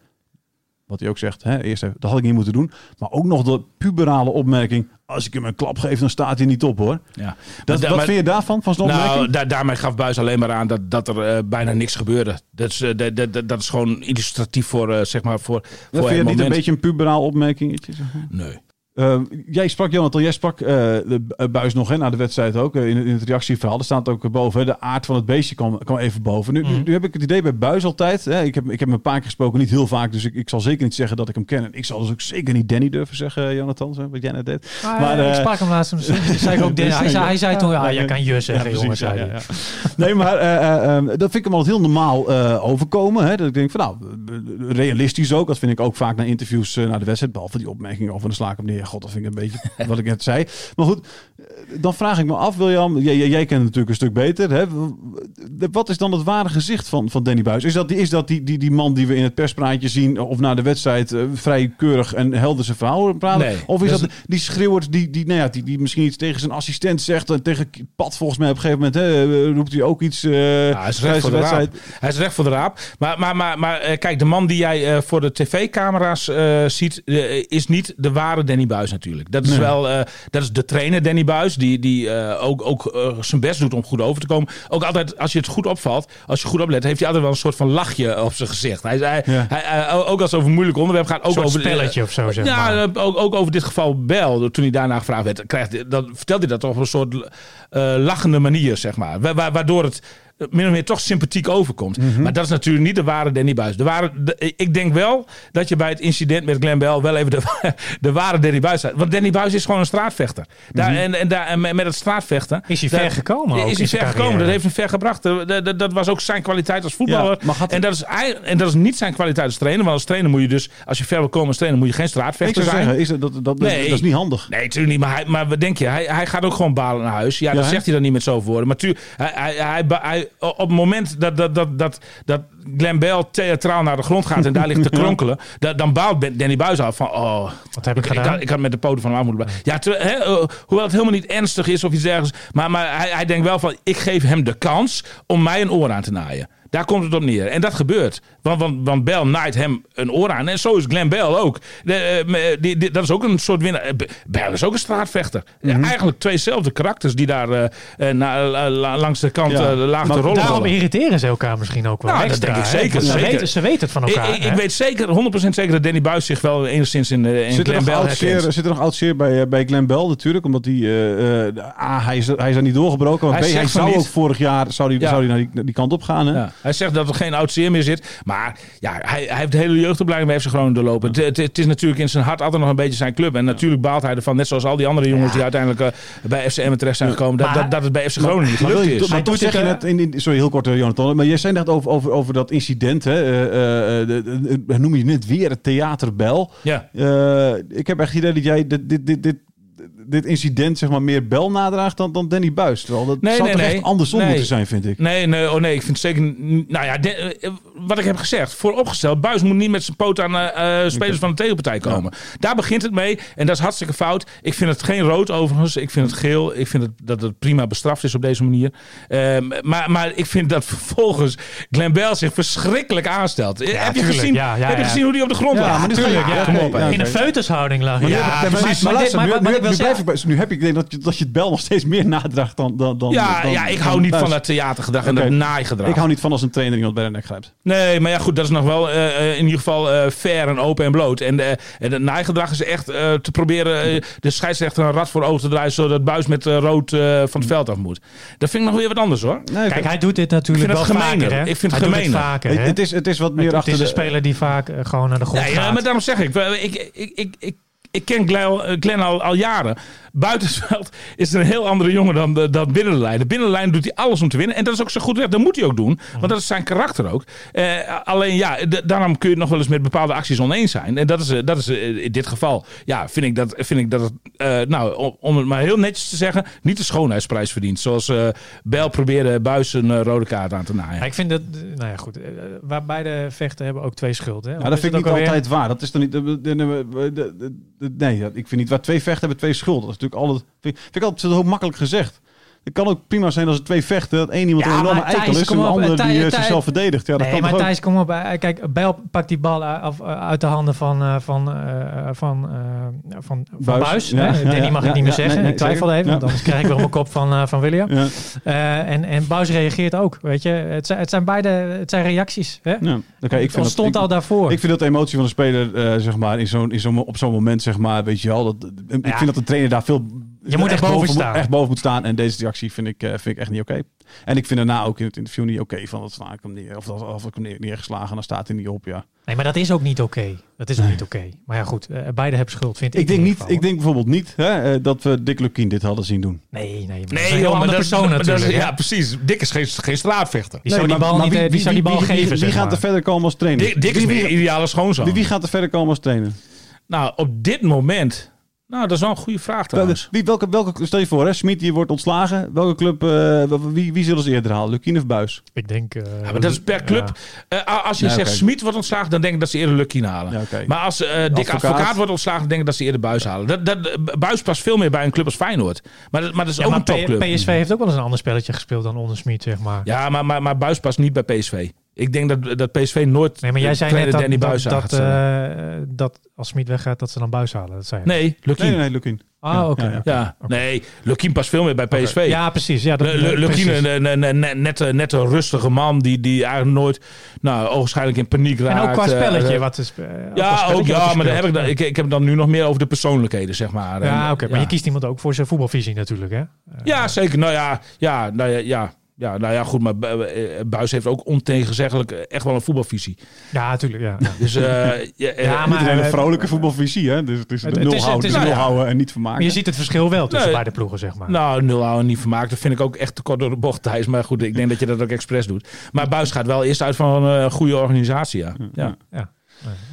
wat hij ook zegt, hè, eerst even, dat had ik niet moeten doen, maar ook nog de puberale opmerking, als ik hem een klap geef, dan staat hij niet op hoor. Ja. Dat, wat maar- vind je daarvan, van zo'n Nou, daarmee gaf Buis alleen maar aan dat, dat er eh, bijna niks gebeurde. Dat is, eh, dat, dat, dat is gewoon illustratief voor, eh, zeg maar, voor, Dat voor vind je niet een beetje een puberaal opmerking? Zeg maar? Nee. Eh, jij sprak, Jonathan, jij sprak eh, de eh, buis nog hè, na de wedstrijd ook. eh, in, in het reactieverhaal. Er staat ook boven. Hè, de aard van het beestje kwam, kwam even boven. Nu, nu, Mhm. nu heb ik het idee bij buis altijd. Hè, ik, heb, ik heb hem een paar keer gesproken, niet heel vaak. Dus ik, ik zal zeker niet zeggen dat ik hem ken. En ik zal dus ook zeker niet Danny durven zeggen, Jonathan. Wat jij net deed. Maar, Maar, ik sprak hem laatst. toen zei ik ook, Dus, hij, zei, hij zei toen, ja, ah, je ja, kan je zeggen, Ja, jongens. Nee, maar eh, eh, eh, dat vind ik hem altijd heel normaal eh, overkomen. Hè? Dat ik denk van nou, realistisch ook. Dat vind ik ook vaak na interviews eh, na de wedstrijd. Behalve die opmerking over de slaak op neer. God, dat vind ik een beetje wat ik net zei. Maar goed, eh, dan vraag ik me af, William. Jij, jij, jij kent het natuurlijk een stuk beter. Hè? Wat is dan het ware gezicht van, van Danny Buis? Is dat, die, is dat die, die, die man die we in het perspraatje zien of na de wedstrijd eh, vrij keurig en helder zijn verhaal praten? Nee, of is dat dat, die schreeuwert die, die, nou ja, die, die misschien iets tegen zijn assistent zegt en tegen Pat volgens mij op een gegeven moment hè, roept hij ook iets eh Ja, hij is recht voor de wedstrijd. raap. Hij is recht voor de raap. Maar, maar, maar, maar eh, kijk, de man die jij eh, voor de tv-camera's eh, ziet, eh, is niet de ware Danny Buis natuurlijk. Dat is Nee. wel, eh, dat is de trainer Danny Buis, die, die eh, ook, ook eh, zijn best doet om goed over te komen. Ook altijd, als je het goed opvalt, als je goed oplet, heeft hij altijd wel een soort van lachje op zijn gezicht. Hij, hij, Ja. hij, ook als het over een moeilijk onderwerp gaat, ook Een over spelletje of zo, zeg ja, maar. eh, ook, ook over dit geval Bel. Toen hij daarna gevraagd werd, krijgt, dan vertelt hij dat toch op een soort lachende manier, zeg maar. Wa- wa- waardoor het min of meer toch sympathiek overkomt. Mhm. Maar dat is natuurlijk niet de ware Danny Buis. De ware, de- ik denk wel dat je bij het incident met Glenn Bell wel even de, de ware Danny Buis staat. Want Danny Buis is gewoon een straatvechter. Daar, Mhm. en, en, daar, en met het straatvechten... Is hij daar- ver gekomen Is hij ver gekomen. Dat heeft hem ver gebracht. Dat, dat, was ook zijn kwaliteit als voetballer. Ja, en, dat is, en dat is niet zijn kwaliteit als trainer. Want als trainer moet je dus... Als je ver wil komen als trainer moet je geen straatvechter zijn. zeggen, is dat, dat, dat, Nee. dat is niet handig. Nee, natuurlijk niet. Maar, hij, maar wat denk je? Hij, hij gaat ook gewoon balen naar huis. Ja, Ja, dat zegt hij dan niet met zoveel woorden. Maar tuur, hij, hij, hij, hij- op het moment dat, dat, dat, dat, dat Glenn Bell theatraal naar de grond gaat en daar ligt te kronkelen, da- dan baalt Danny Buis af van, oh, Wat heb ik ik, ik, gedaan? had, ik had met de poten van hem moeten blijven. Ja, ter- hè, eh, hoewel het helemaal niet ernstig is of iets dergelijks. Maar, maar hij, hij denkt wel van, ik geef hem de kans om mij een oor aan te naaien. Daar komt het op neer. En dat gebeurt. Want, want, want Bell naait hem een oor aan. En zo is Glenn Bell ook. De, eh, me- die, die- dat is ook een soort winnaar. Eh, Bell is ook een straatvechter. Ja, Mhm. eigenlijk tweezelfde karakters die daar na- langs de kant Ja. Maar te rollen. Daarom vallen. irriteren ze elkaar misschien ook wel Nou, dat denk ik zeker, Want Ze, zeker. weten, ze weten het van elkaar. ik, ik weet zeker, 100% zeker dat Danny Buis zich wel enigszins in, eh, in Zit er, Glenn nog Bell herkent. zit er nog oud zeer bij, eh, bij Glenn Bell natuurlijk? Omdat hij, eh, eh, A, hij is, hij is daar niet doorgebroken. Maar Hij B, hij zou niet. ook vorig jaar zou hij, Ja. zou naar, die, naar die kant op gaan. Hè? Ja. Hij zegt dat er geen oud zeer meer zit. Maar ja, hij, hij heeft de hele jeugdopleiding bij FC Groningen doorlopen. Het, het, het is natuurlijk in zijn hart altijd nog een beetje zijn club. En natuurlijk baalt hij ervan, net zoals al die andere jongens die uiteindelijk bij FCM terecht zijn gekomen, dat, Maar- dat, dat het bij FC Groningen niet gelukt is. maar zeg je het, net, in, in- sorry heel kort Jonathan, maar jij zei net over, over, over dat incident, hè, eh, eh, de- noem je net weer het theaterbel. Ja. Eh, ik heb echt het idee dat jij dit, dit, dit, dit incident zeg maar meer Bel nadraagt dan, dan Danny Buis. Terwijl dat Nee, zou nee, toch nee. echt andersom Nee. moeten zijn, vind ik. Nee, nee, oh nee, ik vind zeker. Nou ja, de- eh, wat ik heb gezegd, vooropgesteld, Buis moet niet met zijn poot aan eh, eh, spelers van de tegenpartij komen. Daar begint het mee en dat is hartstikke fout. Ik vind het geen rood overigens. Ik vind het geel. Ik vind het, dat het prima bestraft is op deze manier. Ehm, maar, maar ik vind dat vervolgens Glenn Bell zich verschrikkelijk aanstelt. heb je, gezien, Ja, ja, heb je ja. gezien hoe die op de grond Ja, lag? ja. hè. hè. In een feutushouding lag hij. Ja, Ja, maar, precies. maar, Maar maar- maar blijf ik bij- nu heb ik denk dat je, dat je het Bel nog steeds meer nadraagt dan, dan, dan Ja, dan- ja, ik dan hou niet van dat theatergedrag en Oké. dat naaigedrag. Ik hou niet van als een trainer iemand bij de nek grijpt. Nee, maar ja, goed, dat is nog wel eh, eh, in ieder geval eh, fair en open en bloot. En, eh, en het naaigedrag is echt eh, te proberen de scheidsrechter een rat voor ogen te draaien, zodat Buis met eh, rood eh, van het veld af moet. Dat vind ik nog weer wat anders hoor. Nee, Kijk, hij doet dit natuurlijk Ik wel het vaker. Hè? Ik vind het hij doet gemener. het vaker. het, hè? het is, het is wat meer het achter is de... een speler die vaak gewoon naar de grond Ja, ja, gaat. maar daarom zeg ik, ik, ik, ik, ik, ik, ken Glenn, eh, al, al jaren. Buitensveld is er een heel andere jongen dan, de- dan binnen de lijn. De binnen de lijn doet hij alles om te winnen. En dat is ook zo goed recht. Dat moet hij ook doen. Want dat is zijn karakter ook. Eh, alleen ja, daarom kun je het nog wel eens met bepaalde acties oneens zijn. En dat is, eh, dat is eh, in dit geval. Ja, vind ik dat, vind ik dat het, eh, nou, om, om het maar heel netjes te zeggen, niet de schoonheidsprijs verdient. Zoals eh Bel probeerde Buis een rode kaart aan te naaien. Ja, ik vind dat, nou ja, goed. waar beide vechten hebben ook twee schuld. Hè? Ja, dat vind ik niet altijd waar. Dat is dan niet. de- Nee, ik vind niet waar twee vechten hebben twee schuld. Natuurlijk altijd. Vind, vind ik altijd zo makkelijk gezegd. Het kan ook prima zijn als er twee vechten, dat één iemand Ja, een enorme eikel is en de andere die eh, zichzelf verdedigt. Ja, dat nee, kan maar? Thijs, kom op. Eh, Kijk, Bijl pakt die bal uit, af- uit de handen van, eh, van, eh, van, eh, van, van Buis. Danny mag ik niet meer zeggen. ik twijfel even, want anders krijg ik weer op mijn kop van, eh, van William. Eh, en, en Buis reageert ook, weet je. Het zijn, het zijn beide het zijn reacties. Hè? ik het vind ik, al daarvoor. ik vind dat de emotie van de speler, eh, zeg maar, in zo'n, in zo'n, op zo'n moment, zeg maar, weet je wel. Dat, ik vind dat de trainer daar veel. Je moet er echt boven moet- staan. Echt boven moet staan. En deze reactie vind ik, eh, vind ik echt niet oké. En ik vind daarna ook in het interview niet oké van dat sla ik hem neer. Of, dat, of ik hem neer, neergeslagen, dan staat hij niet op. Ja. Nee, maar dat is ook niet oké. Dat is ook Nee. niet oké. Maar ja, goed. eh, beide hebben schuld, vind ik. Ik denk, niet, geval, ik denk bijvoorbeeld niet hè, eh, dat we Dick Lukien dit hadden zien doen. Nee, nee. Maar dat is een Nee, heel joh, maar andere dat, persoon dat- dat is- natuurlijk. hè? ja, precies. Dick is geen, geen straatvechter. Die zou die bal maar- niet, eh, die zou die bal wie, wie- geven, Wie, zeg gaat maar. er verder komen als trainer? Dick, Dick is wie, wie, ideale schoonzoon. wie, wie gaat er verder komen als trainer? Nou, op dit moment... Nou, dat is wel een goede vraag trouwens. Wie, welke, welke, stel je voor, hè, Smit die wordt ontslagen. Welke club, eh, wie, wie zullen ze eerder halen? Lukien of Buis? Ik denk... eh, Ja, maar dat is per club. ja. Eh, als je Ja, zegt oké. Smit wordt ontslagen, dan denk ik dat ze eerder Lucky halen. Maar als eh Dick Advocaat. advocaat. wordt ontslagen, dan denk ik dat ze eerder Buis halen. Dat, dat, Buis past veel meer bij een club als Feyenoord. Maar, dat- maar dat is Ja, ook maar een topclub. PSV heeft ook wel eens een ander spelletje gespeeld dan onder Smit, zeg maar. Ja, maar, maar, maar Buis past niet bij PSV. Ik denk dat, dat PSV nooit Nee, maar jij zei net dat, Danny dat, Buis dat, stellen. eh, dat als Smit weggaat, dat ze dan Buis halen. Dat zei je. Nee, Lucky. Nee, nee, nee, Lukien. Ah, oké. Ja, ja. oké. Ja, nee, Lucky past veel meer bij PSV. Ja, precies. Ja, dat. Lukien, een, een, een, een- net, een- net een rustige man die, die eigenlijk nooit, nou, ogenschijnlijk in paniek raakt. En ook qua eh, spelletje. eh, wat is, eh, qua ja, ook, spelletje ja, maar dan speelt. heb ik, dan, ik, ik heb het dan nu nog meer over de persoonlijkheden, zeg maar. Ja, oké. maar je kiest iemand ook voor zijn voetbalvisie natuurlijk, hè? Eh, Ja, zeker. Nou ja, ja, nou ja, ja. Ja, nou ja, goed, maar Bu- eh, Buis heeft ook ontegenzeggelijk echt wel een voetbalvisie. Ja, natuurlijk. Ja, ja. Dus, eh, ja, eh, maar- een hele eh, vrolijke voetbalvisie, hè? Dus het is Het- de het nul is- houden, het is- nul nou houden en niet vermaken. Maar je ziet het verschil wel tussen Nee. beide ploegen, zeg maar. Nou, nul houden niet vermaakt. Dat vind ik ook echt te kort door de bocht, Thijs. Maar goed, ik denk dat je dat ook expres doet. Maar Buis gaat wel eerst uit van een goede organisatie, ja. Ja,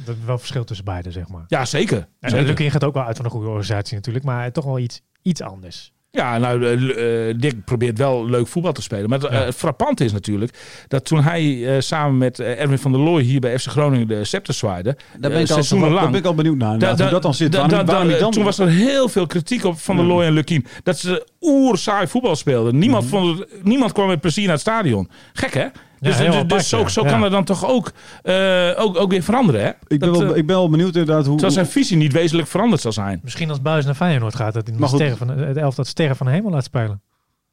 dat is wel verschil tussen beide, zeg maar. ja zeker. En zeker. Gaat ook wel uit van een goede organisatie natuurlijk, maar toch wel iets, iets anders. Ja, nou, eh, eh, Dick probeert wel leuk voetbal te spelen. Maar het, Ja. eh, frappante is natuurlijk dat toen hij samen met Erwin van der Looy hier bij FC Groningen de scepter zwaaide, Daar ben, ik al, seizoenen daar lang. ben ik al benieuwd naar. Da- hoe dat dan zit. da- Waarom, da- waarom da- niet dan? Toen was er heel veel kritiek op Van der Looy en Lukien. Dat ze oer saai voetbal speelden. Niemand, Mhm. vond het, niemand kwam met plezier naar het stadion. Gek hè? Dus, dus, apart, dus zo, ja. zo Ja. kan dat dan toch ook, eh, ook, ook weer veranderen hè? ik, ben Dat, wel, eh, ik ben wel benieuwd inderdaad hoe... Terwijl zijn visie niet wezenlijk veranderd zal zijn. Misschien als Buis naar Feyenoord gaat, dat hij de sterren van de, het elftal sterren van de hemel laat spelen.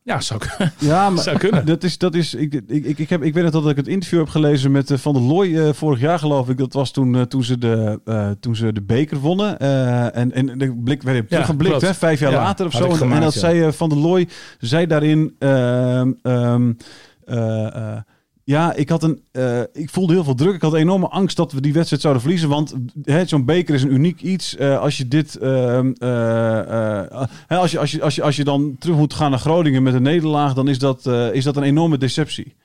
Ja, zou, kunnen. Ja, maar zou kunnen. dat is, dat is, ik, ik, ik, ik, heb, ik weet nog dat ik het interview heb gelezen met eh, Van der Looy vorig jaar geloof ik. Dat was toen, toen, ze, de, eh, toen ze de beker wonnen. Eh, en, en de blik werd op Ja, teruggeblikt, hè, vijf jaar Ja, later of zo. En- dat ja. zei Van der Looy, zei daarin... ehm, ehm, eh, eh, ja, ik, had een, eh, ik voelde heel veel druk. Ik had enorme angst dat we die wedstrijd zouden verliezen. Want zo'n beker is een uniek iets. Eh, als je dit. ehm, eh, hè, als, je, als, je, als, je, als je dan terug moet gaan naar Groningen met een nederlaag, dan is dat, is dat een enorme deceptie.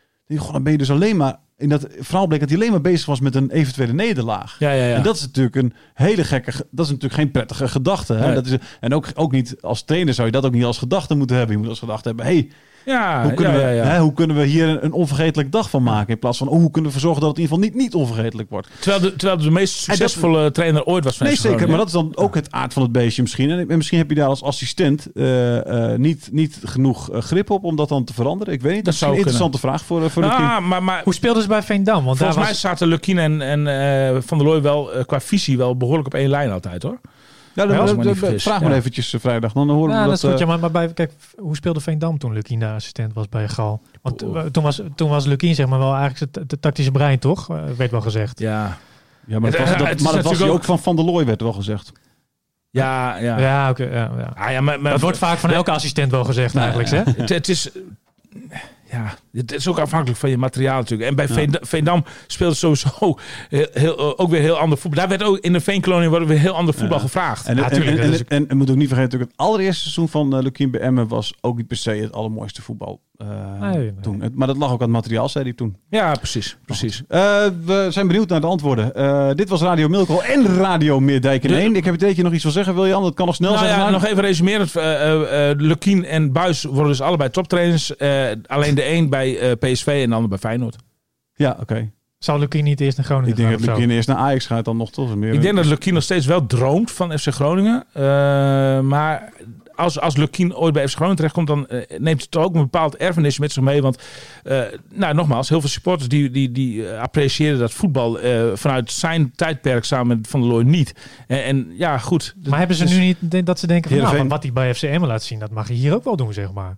Dan ben je dus alleen maar in dat verhaal bleek dat hij alleen maar bezig was met een eventuele nederlaag. Ja, ja, ja. En dat is natuurlijk een hele gekke, ge- dat is natuurlijk geen prettige gedachte. Hè? Nee. Dat is, en ook, ook niet als trainer zou je dat ook niet als gedachte moeten hebben. Je moet als gedachte hebben, hey, ja, hoe, kunnen ja, we, ja. Hè, hoe kunnen we hier een, een onvergetelijk dag van maken? In plaats van, oh, hoe kunnen we ervoor zorgen dat het in ieder geval niet, niet onvergetelijk wordt? Terwijl, de, terwijl de meest succesvolle trainer ooit was van Nee, zeker. Maar dat is dan ook het aard van het beestje misschien. En, en misschien heb je daar als assistent eh, eh, niet, niet genoeg eh, grip op om dat dan te veranderen. Ik weet niet. Dat Dat is een zou interessante vraag voor, voor de kind. Ah, maar, maar Hoe speelden ze bij Veendam? Want volgens daar mij was, zaten Lukien en, en eh, Van der Looy wel qua visie wel behoorlijk op één lijn altijd hoor. Ja, dan, dan- dan- vraag Ja. maar eventjes eh, vrijdag. Dan horen ja, we dat dat. is goed. eh, Ja, maar, maar bij, kijk, hoe speelde Veendam toen Lukien de assistent was bij Gal? Want eh, toen was, toen was Lukien zeg maar wel eigenlijk het, het tactische brein, toch? Werd wel gezegd. Ja, ja, maar Het- was, dat, maar dat was hij ook- van Van der Looy, werd wel gezegd. ja, ja. Ja, oké. ja, ja. Ah, ja maar, maar, Dat wordt vaak van elke assistent wel gezegd eigenlijk, hè? het, het is... Ja, het is ook afhankelijk van je materiaal natuurlijk. En bij Veend- Veendam speelde sowieso heel, heel, eh, ook weer heel ander voetbal. Daar werd ook in de Veenkolonie wordt weer heel ander voetbal Ja. gevraagd. En, Ja, en, en, dat en, is- en, en moet ook niet vergeten, natuurlijk het allereerste seizoen van uh, Lukien bij Emmen was ook niet per se het allermooiste voetbal eh, Nee, nee. toen. Het- maar dat lag ook aan het materiaal, zei hij toen. Ja, precies. precies. Eh, we zijn benieuwd naar de antwoorden. Eh, dit was Radio Milko en Radio Meerdijk in De- één. Ik heb het dat je nog iets wil zeggen, wil je? Dat kan nog snel Nou zijn. ja, nog even resumerend. Uh, uh, uh, Lukien en Buis worden dus allebei toptrainers. Eh, alleen de een bij eh, PSV en de ander bij Feyenoord. Ja, oké. Zal Lukien niet eerst naar Groningen Ik denk gaan dat? Lukien eerst naar Ajax gaat dan nog toch meer. Ik denk dat Lukien nog steeds wel droomt van FC Groningen. Eh, maar als, als Lukien ooit bij FC Groningen terechtkomt, dan eh, neemt het ook een bepaald erfenis met zich mee. Want, eh, nou nogmaals, heel veel supporters die, die, die appreciëren dat voetbal eh, vanuit zijn tijdperk samen met Van der Looy niet. En, en ja, goed. Maar hebben ze Dus- nu niet dat ze denken van, nou, van wat hij bij FCM laat zien, dat mag je hier ook wel doen, zeg maar.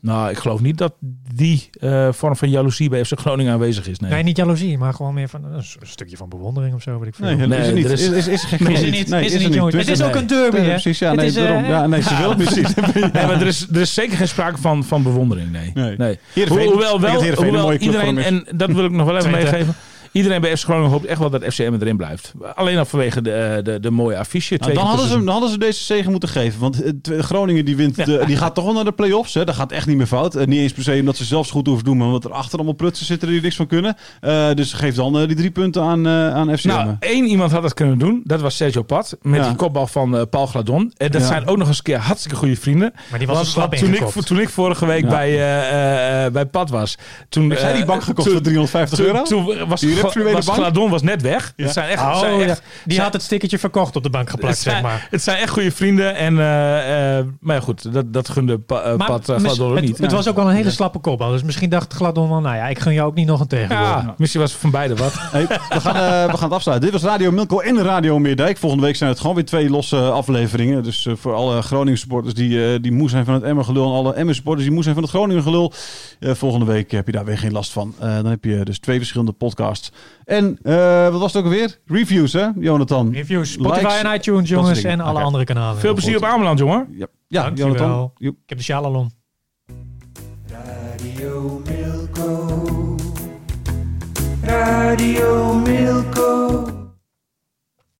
Nou, ik geloof niet dat die eh, vorm van jaloezie bij FC Groningen aanwezig is. Nee. Nee, niet jaloezie, maar gewoon meer van een, s- een stukje van bewondering of zo, weet ik veel. Nee, Nee, is er niet. er is- Is, is, is er geen Is er niet, nee, is er niet, jongens. Het is Nee. ook een derby, Nee, hè? precies, ja, Het nee, is, eh, daarom. Ja, nee, ze Ja. willen precies. Nee, maar er is, er is zeker geen sprake van, van bewondering, nee. Nee. nee. Heerenveen- hoewel wel, hoewel iedereen, en dat wil ik nog wel even meegeven. Iedereen bij FC Groningen hoopt echt wel dat FCM erin blijft. Alleen al vanwege de, eh, de, de mooie affiche. Nou, dan, hadden ze, dan hadden ze deze zegen moeten geven. Want eh, Groningen die wint, de- die gaat toch wel naar de play-offs. Hè? Dat gaat echt niet meer fout. Eh, niet eens per se omdat ze zelfs goed hoeven doen. Maar omdat er achter allemaal prutsen zitten die er niks van kunnen. Eh, dus geef dan eh, die drie punten aan, eh aan FCM. Nou, één iemand had dat kunnen doen. Dat was Sergio Pat. Met Ja. die kopbal van eh, Paul Gladon. En dat Ja. zijn ook nog eens een keer hartstikke goede vrienden. Maar die was Want een slap toen, ik, toen ik vorige week Ja. bij, eh, eh, eh, bij Pat was. Toen, Heb jij die eh, bank gekocht toen- voor 350 euro? Toen, was, Die Was bank? Gladon was net weg. Ja. Het zijn echt, Oh, het zijn ja. echt, Die zijn- had het stickertje verkocht op de bank geplakt, het zijn, zeg maar. Het zijn echt goede vrienden. En, eh, eh, maar ja, goed, dat, dat gunde pa, eh, Maar Pat uh, Gladon ook het, niet. het was ook wel een hele slappe kopbal. Dus misschien dacht Gladon wel, nou ja, ik gun jou ook niet nog een tegenwoordig. ja, misschien was het van beide wat. Hey, we, gaan, eh, we gaan het afsluiten. Dit was Radio Milko en Radio Meerdijk. Volgende week zijn het gewoon weer twee losse afleveringen. Dus voor alle Groningen supporters die, die moe zijn van het Emmer gelul. En alle Emmer supporters die moe zijn van het Groningen gelul. Eh, volgende week heb je daar weer geen last van. Eh, dan heb je dus twee verschillende podcasts. En eh, wat was het ook alweer? Reviews hè, Jonathan? Reviews, Spotify Likes, en iTunes, dat jongens, soort dingen. en alle andere kanalen. Veel plezier op Ameland, jongen. Ja, ja Dankjewel. Jonathan. Joep. Ik heb de sjalalon. Radio Milko. Radio